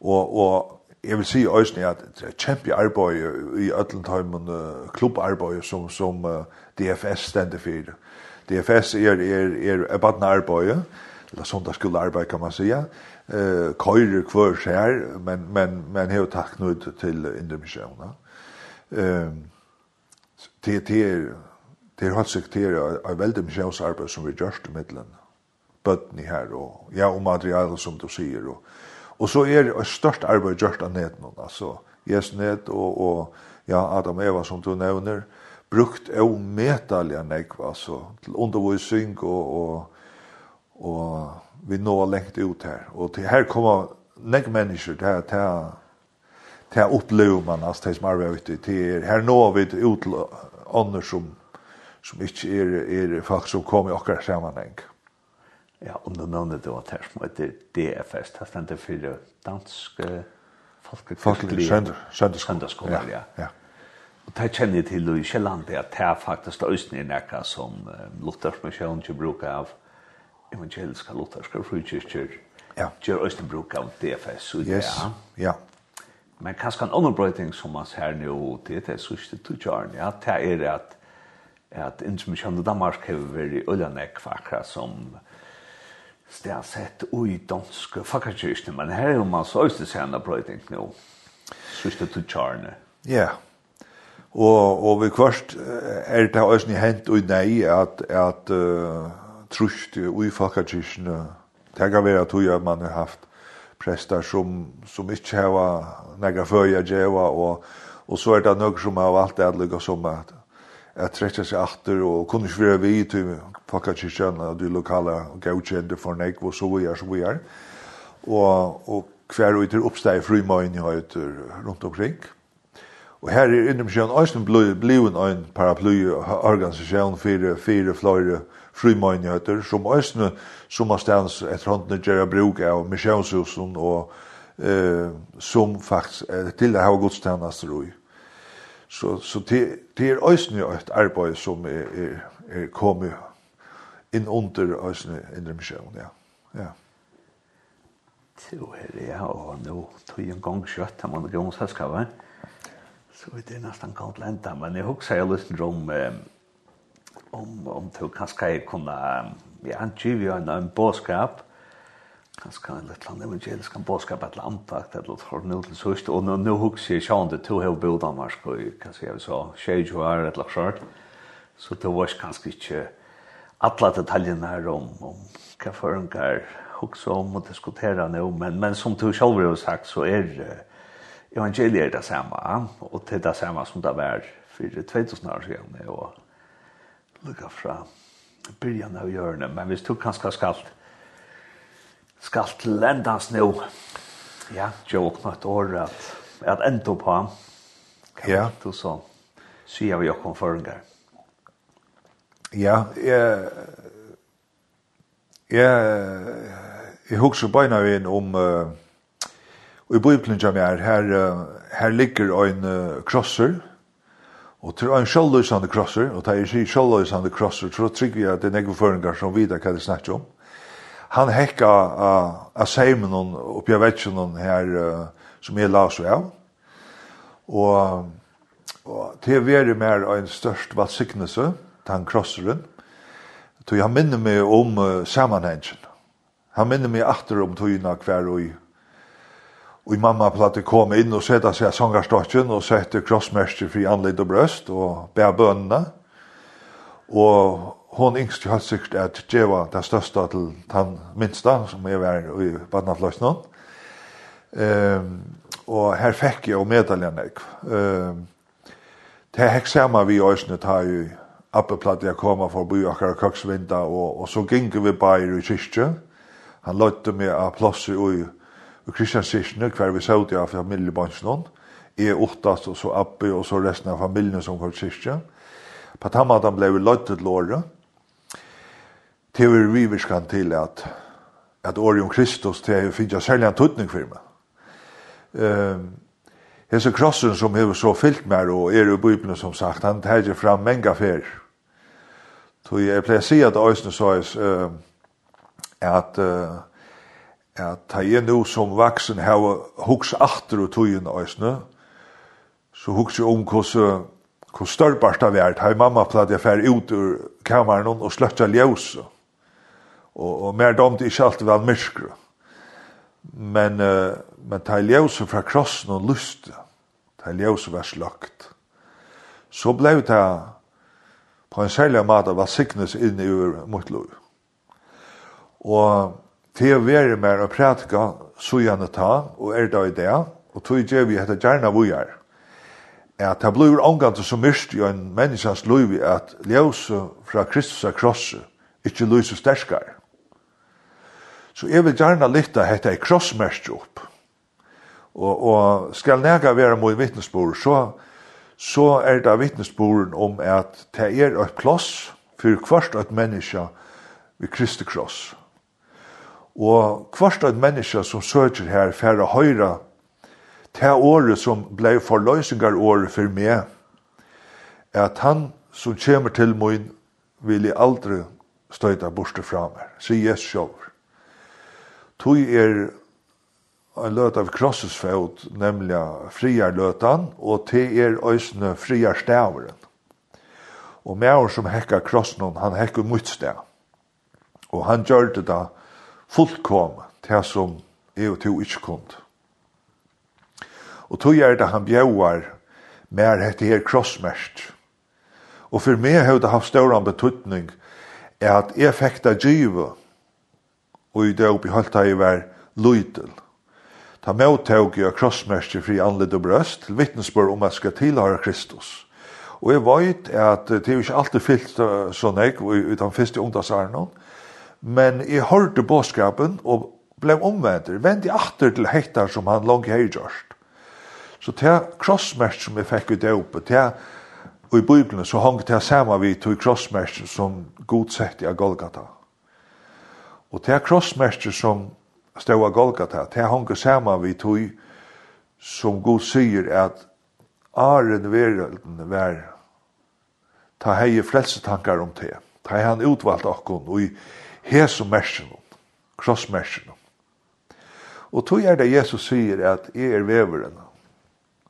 og, og jeg vil si øyne at det er kjempe arbeid i Øtlandheimen uh, klubbarbeid som, som uh, DFS stender fyrir. DFS er, er, er, er badna arbeid, eller sånt skola arbeid kan man sige, eh køyrer kvar skär men men men hur tack nu till va. Ehm det det det har sektere av väldigt mycket arbete som vi görs i mitten. Bøttene her, og, ja, og materialet som du sier. Og, og så er det størst arbeid gjørst av netten. Altså, ned og, og ja, Adam Eva som du nevner, brukt av metalja nekva, altså, til undervisning og, og, og vi nå lengt ut her. Og til her kommer nek mennesker til, til, til oppleve man, altså til som arbeider ute, til her nå vi ut til ånder som, som ikke er, er folk som kommer i okker sammenheng. Ja, og du nevner det var her som heter DFS, det stender for dansk folkekirkelig sønderskole. Ja, ja. Og det kjenner jeg til i Kjelland, det er faktisk løsning i nekka som Luthersmisjonen ikke bruker av evangeliska lutherska frikyrkjer ja. gjør øyne bruk av DFS og yes. ja. ja. Men kanskje en annen brøyting som man ser nå, det er sørste tøtjøren, ja, det er at at innsmykjande Danmark har vært i Øljanek akkurat som sett ui danske fakkakyrkene, men her er jo man så øyne sena brøyting nå, sørste tøtjørene. Ja, og, og vi kvart er det øyne hent og nei at, at uh, trust i folkakirkene. Det kan være tog at man har haft prester som, som ikke har nægge føye djeva, og, og så er det noen som har valgt det lykka som at, at trekker seg atter og kunne ikke være vi til folkakirkene og de lokale gautjende for nek og så videre, så videre. Og, og hver og etter oppsteg frymøyen i høyter rundt omkring. Og her er innom sjøen Øystein Bløyen en paraplyorganisasjon, fire, fire, flere, frimøynigheter, som øsne, som har stans etter håndene gjør bruk av misjonshusen, og eh, som faktisk eh, til det her godstjenester i. Så, så det, det er øsne et arbeid som er, er, er kommet inn under øsne indre misjon, ja. ja. Så er det, ja, og nå tog jeg en gang kjøtt, man er grunnsøskavet. Så det er nesten kaldt lenta, men jeg husker jeg lyst til om eh, om om du kanske kunna ja giv ju en en boskap kanske en liten evangelisk boskap att lanta att det har nu till sist och nu nu hugger jag sjön det två hel bild av mars kan jag säga så shade you are at last så det var kanske inte alla detaljerna här om om kafförungar också om och diskutera nu men men som du själv har sagt så är det evangeliet det samma, och det är det samma som det var för 2000 år sedan och lukka fra byrjan av hjørnet, men hvis du kanskje skalt skalt lendans nå, ja, jo åkna et år at, at enda på kan ja. du så sier vi åkken føringer. Ja, jeg jeg jeg husker beina inn om uh, og i bøyplen er, her, uh, her ligger en uh, krosser, Og til en sjålløsande krosser, og til en sjålløsande krosser, så trygg vi at det er nekve føringar som vidar hva det snakker om. Han hekka av seimen oppi av vetsjonen her uh, som jeg las og av. Og, og til å være mer av en størst valsignelse, til han krosseren, tog han minner meg om uh, sammanhengen. Han minner meg atter om togina hver og i Og mamma platte kom inn og sette seg sangarstokken og sette krossmerster fri anledd og brøst og bæ bønene. Og hon yngst helt sikkert at det var det største til den minste som jeg var i Badnafløsnen. Um, og her fikk jeg og medaljen jeg. Um, det hekk sammen vi øsne tar jo appeplatt jeg kommer for by akkurat køksvinda og, og så gikk vi bare i kyrkje. Han løtte meg av plosset i og Kristian Sirsne, hver vi sa ut av familiebansjen, er åttast og så Abbe og så resten av familien som kom til På tammatan ble vi løttet låret, til vi riverskan til at at Orion Kristus til jeg finner særlig en tøtning for meg. Um, Hese krossen som hever så fyllt mer og er i Bibelen som sagt, han tegjer fram menga fer. Så jeg pleier å si at Øysene sa uh, at uh, at ta jeg nå som vaksen har huks atter og tøyen øsne, så huks jeg om hvordan hvor størrbarst av hvert, har mamma platt jeg fer ut ur kameran og sløtta ljøs. Og, og mer domt ikke alltid vel myrskru. Men, uh, men ta ljøse fra krossen og lyst, ta ljøse var slagt. Så ble det på en særlig måte var siknes inn i mot lov. Og til å være med og prætka sujane ta, og er da i det, og tog gjør vi etter gjerne vujar. At det blir omgant så myrst i en menneskans liv at ljøse fra Kristus av krosset ikke lyser sterskar. Så jeg vil gjerne lytte hette ei krossmersk opp. Og, og skal nega være mot vittnesbord, så, så er det vittnesborden om at det er et plass for hvert et menneske ved Kristi kross. Og hvert av menneska som søker her færre høyra, det året som ble forløsninger året for meg, er at han som kommer til min vil jeg aldri støyta borste fra meg, sier Jesus selv. Tog er en løt av krossets nemlig friar friarløtan, og te er øsne friarstaveren. Og med som hekka krossen, han hekka mot stav. Og han gjør det da, fullkom, til som er og to ikke kund. Og tog er det han bjauar mer hette her krossmest. Og for meg har det haft større betydning er at jeg fikk det givet og i det oppi holdt jeg var lydel. Ta mottak jeg krossmestje fri anledd og brøst til vittnesbord om at skal tilhøre Kristus. Og jeg vet at det er ikke alltid fyllt sånn jeg, utan fyrst i ungdomsarnon, Men jeg hørte bådskapen og ble omvendt. Vendt i atter til hektar som han langt hei gjørst. Så det krossmerk som jeg fikk ut i oppe, det og i Bibelen så hang det samme vi tog krossmerk som godsett i Golgata. Og det krossmerk som stod av Golgata, det hang det samme vi tog som god sier at Aren verden var ta hei frelsetankar om det. Ta hei han utvalgt okkon og i hesum mersinum, krossmersinum. Og tog er det Jesus sier at jeg er veveren,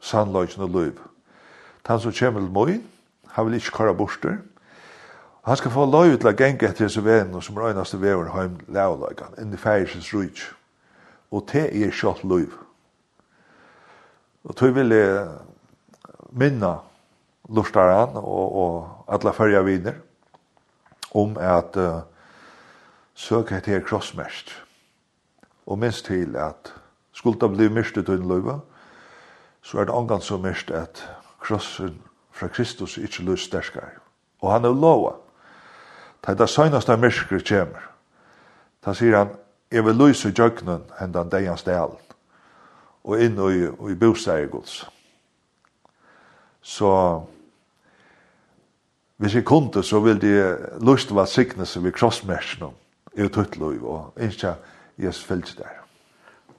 sannløysen og løyv. Han som kommer til møyen, han vil ikke kåre borster. Han skal få løyv til å genge etter disse vevene som er øyneste vever heim lavløygan, inn i færsens rujt. Og det er kjøtt løyv. Og tog vil jeg minna lortaran og, og alle fyrja viner om at uh, søk et her krossmest. Og minst til at skulda bli myrst i tøyne løyva, så er det omgang så myrst at krossen fra Kristus ikke løs sterskar. Og han er lova. Ta det søgneste myrskere kjemur. Ta sier han, jeg vil løse i jøgnen hendan deians delen og inn i, i bosteg gods. Så hvis jeg kunne, så ville de lyst til å være seg ved er tøtt liv, og ikke jeg fyllt der.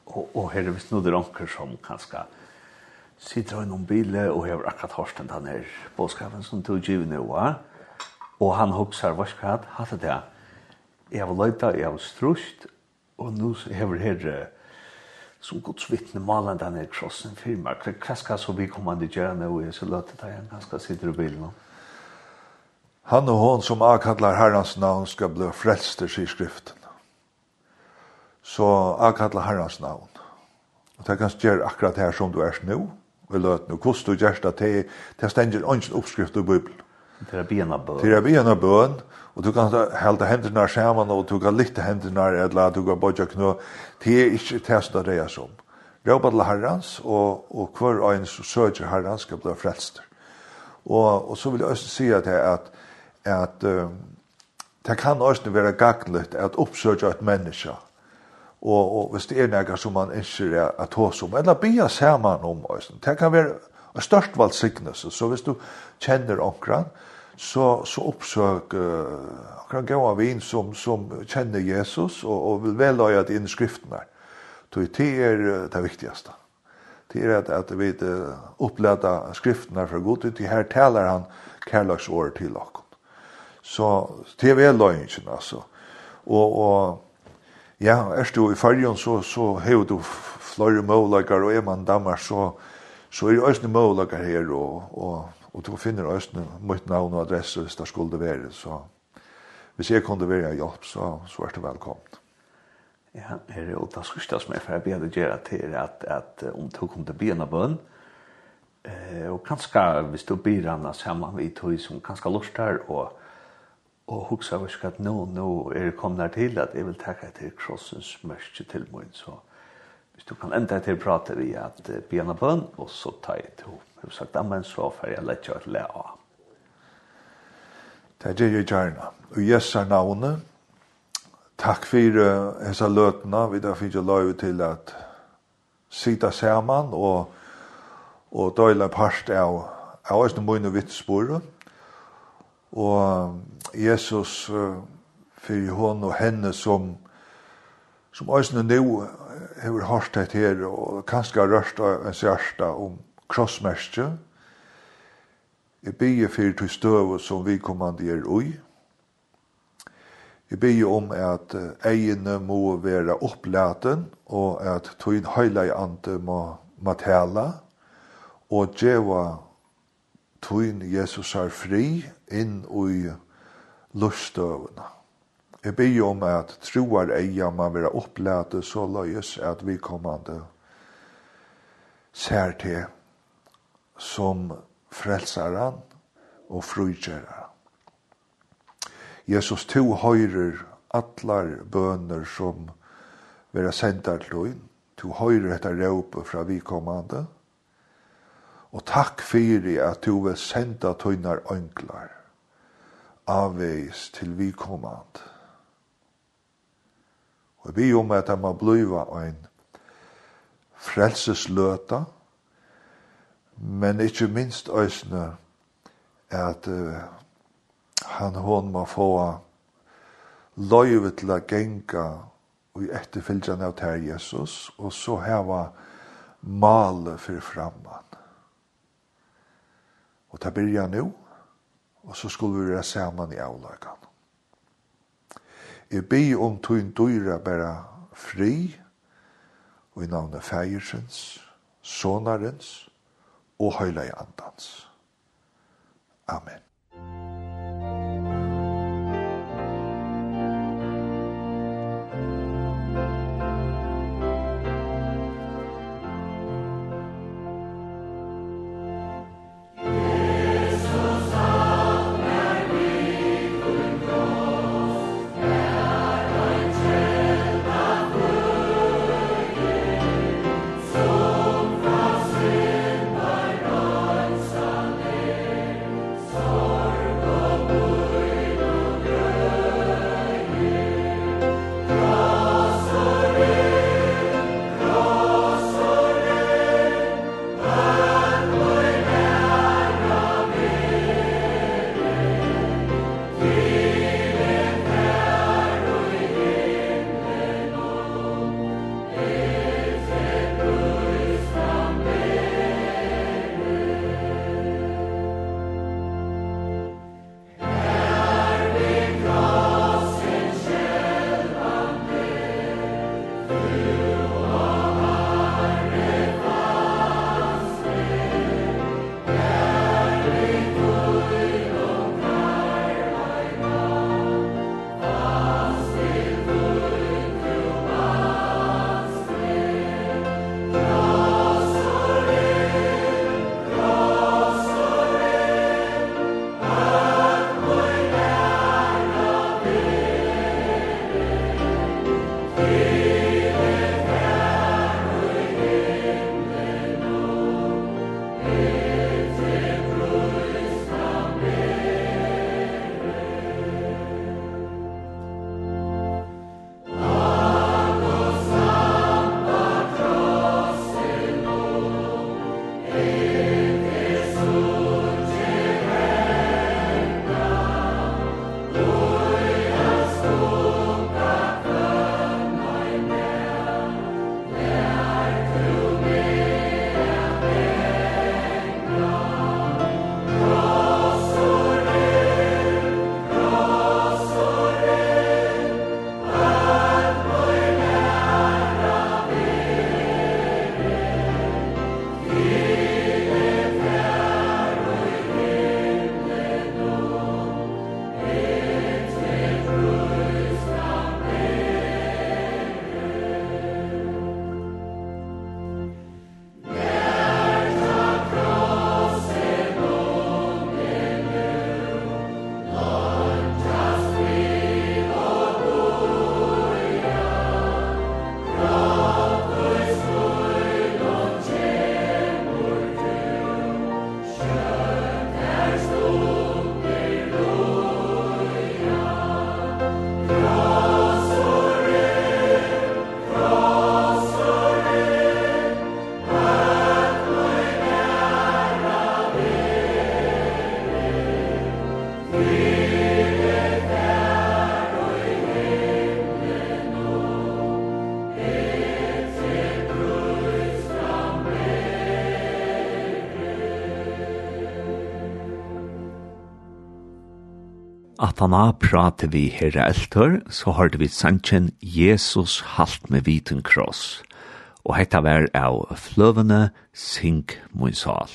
Og, og her er visst noe der onker som kanskje sitter i noen bile og har akkurat hørt den denne bådskapen som tog givet nå. var, og han hokser, hva skal jeg hatt det? Jeg var løyta, jeg var strust, og nå har her som Guds vittne malen denne krossen firma. Hva skal så vi komme til i gjerne, og jeg så løte igjen, hva skal sitte i bilen. Han og hon som avkallar Herrens navn skal bli frelster, sier skriften. Så avkallar Herrens navn. Og det kan gjøre akkurat her som du er nå, vi løt nå, hvordan du gjør det til, det stender ønsken oppskrift i Bibelen. Til å begynne bøn. Til å begynne bøn, og du kan helde hendene sammen, og du kan lytte hendene, eller du kan bodja knå, det er ikke testet det som. Råpa til herrens, og, og hver øyne som søker herrens skal bli frelster. Og, og så vil jeg også si at, at at uh, det kan også være gaglet at oppsøke et menneske. Og, og hvis det er noe som man ønsker at hos om, eller bia sammen om også. Det kan være størst valgsignelse. Så hvis du kjenner omkran, så, så oppsøk uh, omkran gå av en som, som kjenner Jesus og, og vil veløye det inn i skriftene. Så det er det viktigste. Det er at, at vi uh, oppleder skriftene fra god det her taler han kærlagsåret til dere. Så TV er løgjen, altså. Og, og ja, er du i fargen, så, så har du flere målager, og er man dammer, så, så er det østene målager her, og, og, og du finner også mitt navn og adresse hvis det skulle være. Så hvis jeg kunne være hjelp, så, så er det velkommen. Ja, her, og det sørste som jeg får be deg gjøre til at, at om du kommer til byen av bønn, eh, og kanskje hvis du blir henne sammen med tog som kanskje lurer og og hugsa vi skal nå, nå er det kommet til at jeg vil takke til krossens mørke til min, så hvis du kan enda til å prate vi at uh, bjørn og bønn, og så tar jeg til henne. Jeg har sagt, amen, så får jeg lett kjørt le av. Det er det jeg gjerne. Og gjester navnet, takk for hessa løtene, vi da finner lov til at sitte sammen og, og døyle part av, av oss noen mine vitsbord, og Jesus uh, fyrir hon og henne som som eisne nu hefur hørt eit her og kanskje har rørt en hjarta om krossmerskje. Jeg bygge fyrir til støvet som vi kommande er ui. Jeg bygge om at egene må være opplaten og at tøyn heila i ante må matela og djeva tøyn Jesus er fri inn ui krossmerskje lustøvene. Jeg ber om at troar eia må være opplete så løyes at vi kommande ser til som frelsaren og frugjeraren. Jesus, to høyrer atlar bøner som vera sendar til inn. To høyrer etta råpe fra vikommande. Og takk fyrir at du vil senda tøynar ønklar avveis til vi komand. Og vi om at det må bliva ein frelsesløta, men ikkje minst øsne at uh, han hon må få løyve til å genga og etterfylgjan av ter Jesus, og så heva male for framman. Og ta byrja nu, og så skulle vi være sammen i avlagan. Jeg be om tøyn døyra bare fri, og i navnet feiersens, sonarens og høyla i andans. Amen. Satana prate vi herre eltør, så hørte vi sannsjen Jesus halt med viten kross. Og hetta var av fløvene Sink Moinsal.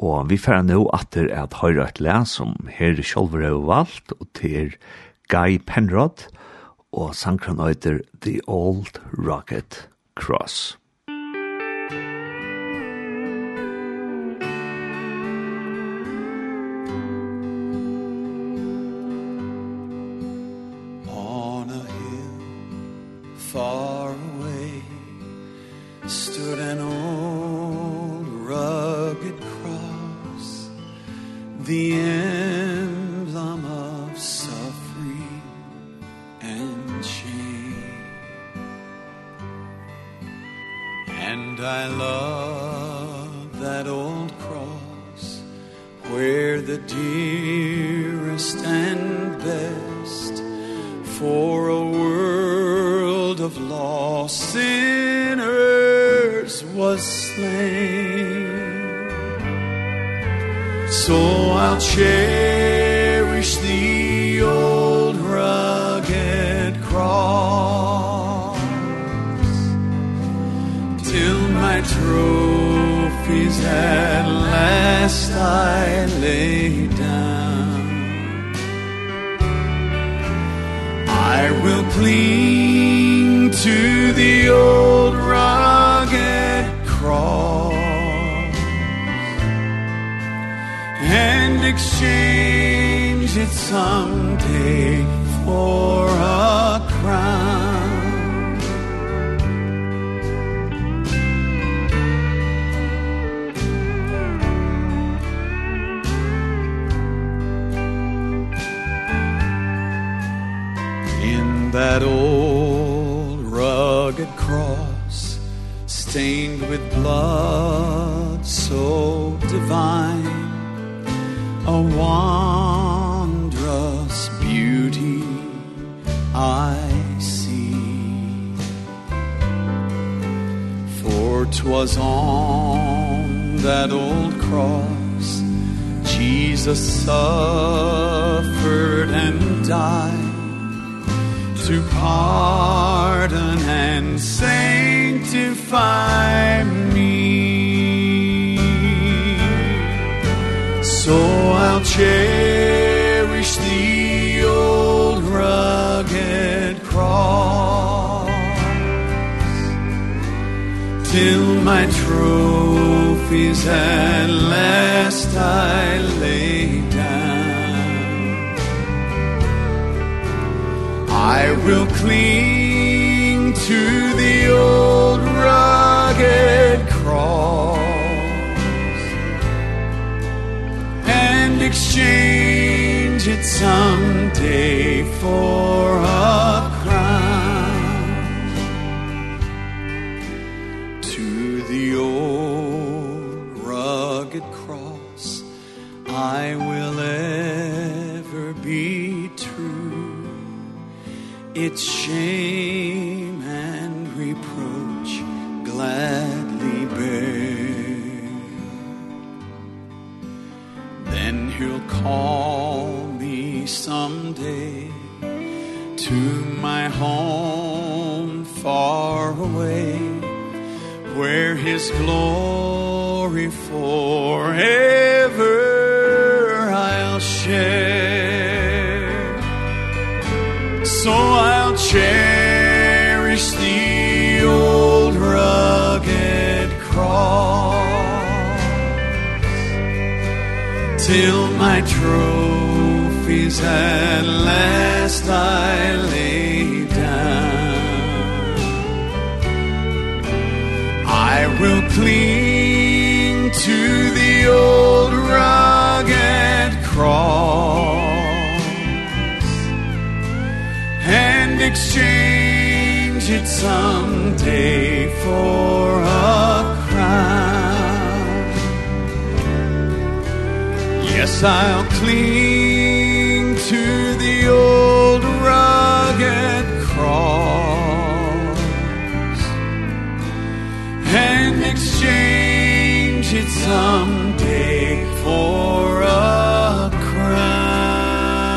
Og vi færa nå atter at høyre et les som herre sjolver er valgt, og til Guy Penrod, og sankran øyder The Old Rocket Cross. cherish the old rugged cross Till my trophies at last I lay down. I will cling to the old exchange it someday for a crown. To the old rugged cross I will ever be true. Its shame his glory forever I'll share. So I'll cherish the old rugged cross till my trophies at last I lay cling to the old rugged cross and exchange it someday for a crown. Yes i'll cling someday for a crown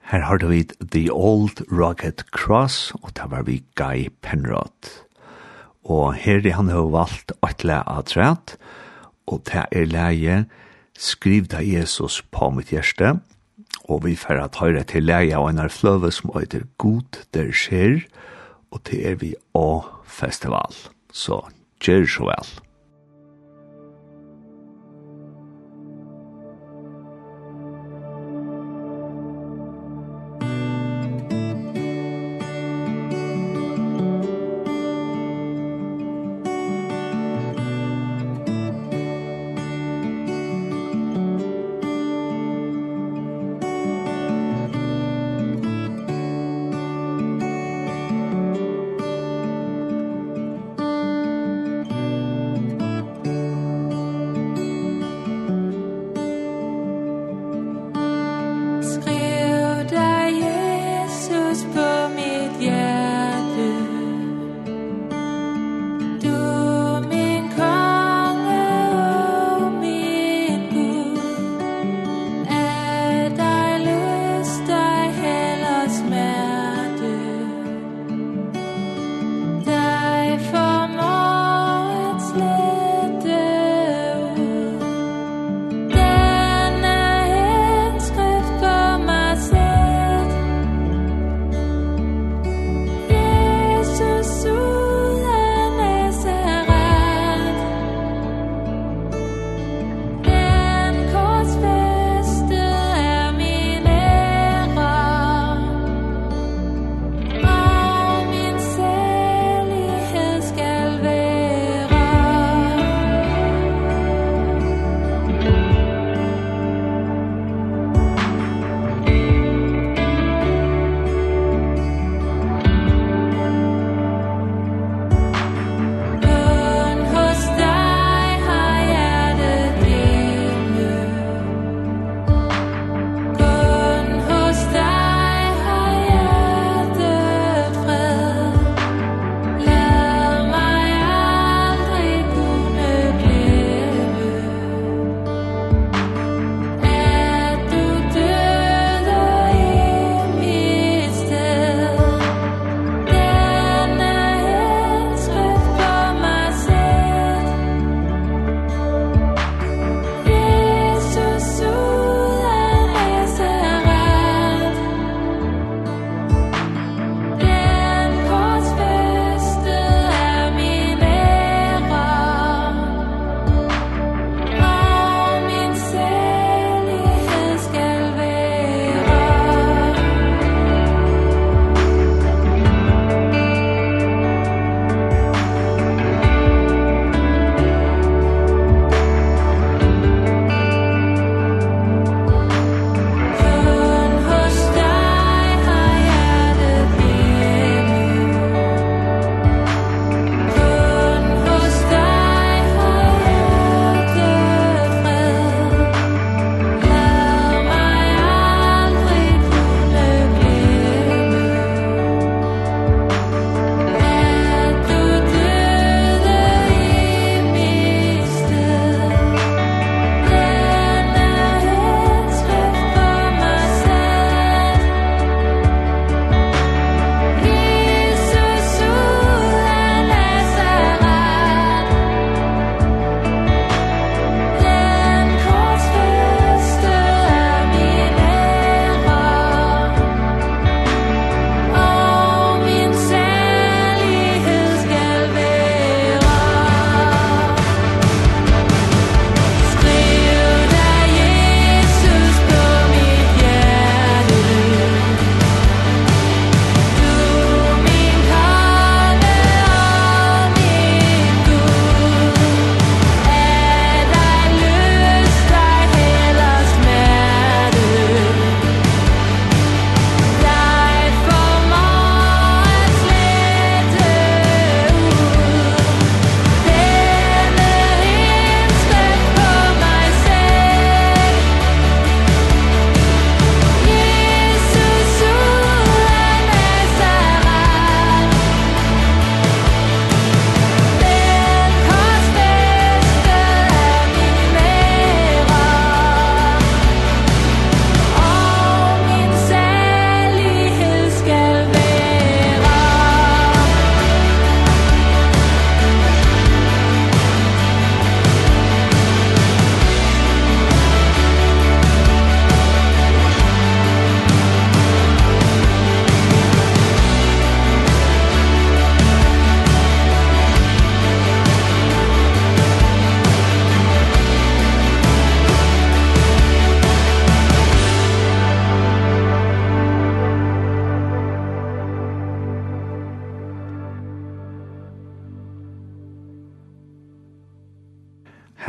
Her har du The Old Rocket Cross, og det var vi Guy Penrod og her er han har valgt et le av træt, og det er leie skriv da Jesus på mitt hjerte, og vi får at høyre til leie av en fløve som øyder god der skjer, og det er vi å festival. Så gjør så vel.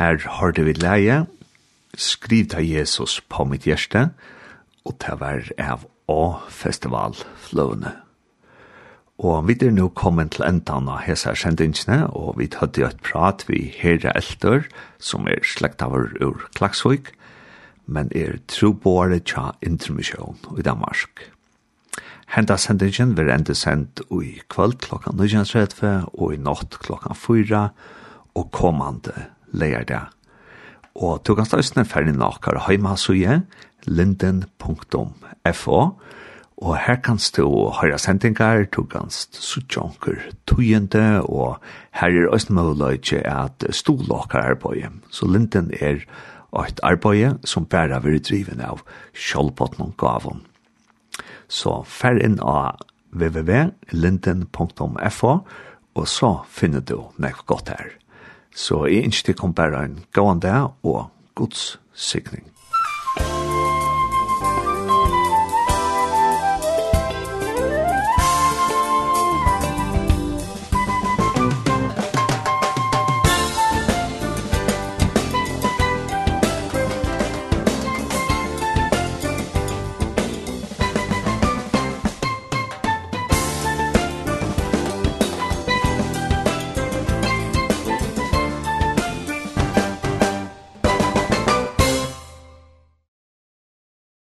her har det vi leie, skriv ta Jesus på mitt hjerte, og ta hver av A-festival fløvene. Og vi er nå kommet til enden av hese kjendingsene, og vi hadde et prat vi Herre Elter, som er slekt av ur Klaksvik, men er troboare tja intermisjon i Danmark. Henda sendingen vil enda sendt i kvöld klokka 19.30 og i natt klokka 4 og kommande leier det. Og du kan støysene ferdig nakker heimasuje, linden.fo, og her kan du høre sendinger, du kan suttje onker tøyende, og her er også mulig at stolaker arbeid. Så linden er et arbeid som bare vil drive av kjølpåten og gaven. Så fer inn av www.linden.fo, og så finner du nekk godt her. Så jeg ønsker til å komme bare en gående og gods sikning.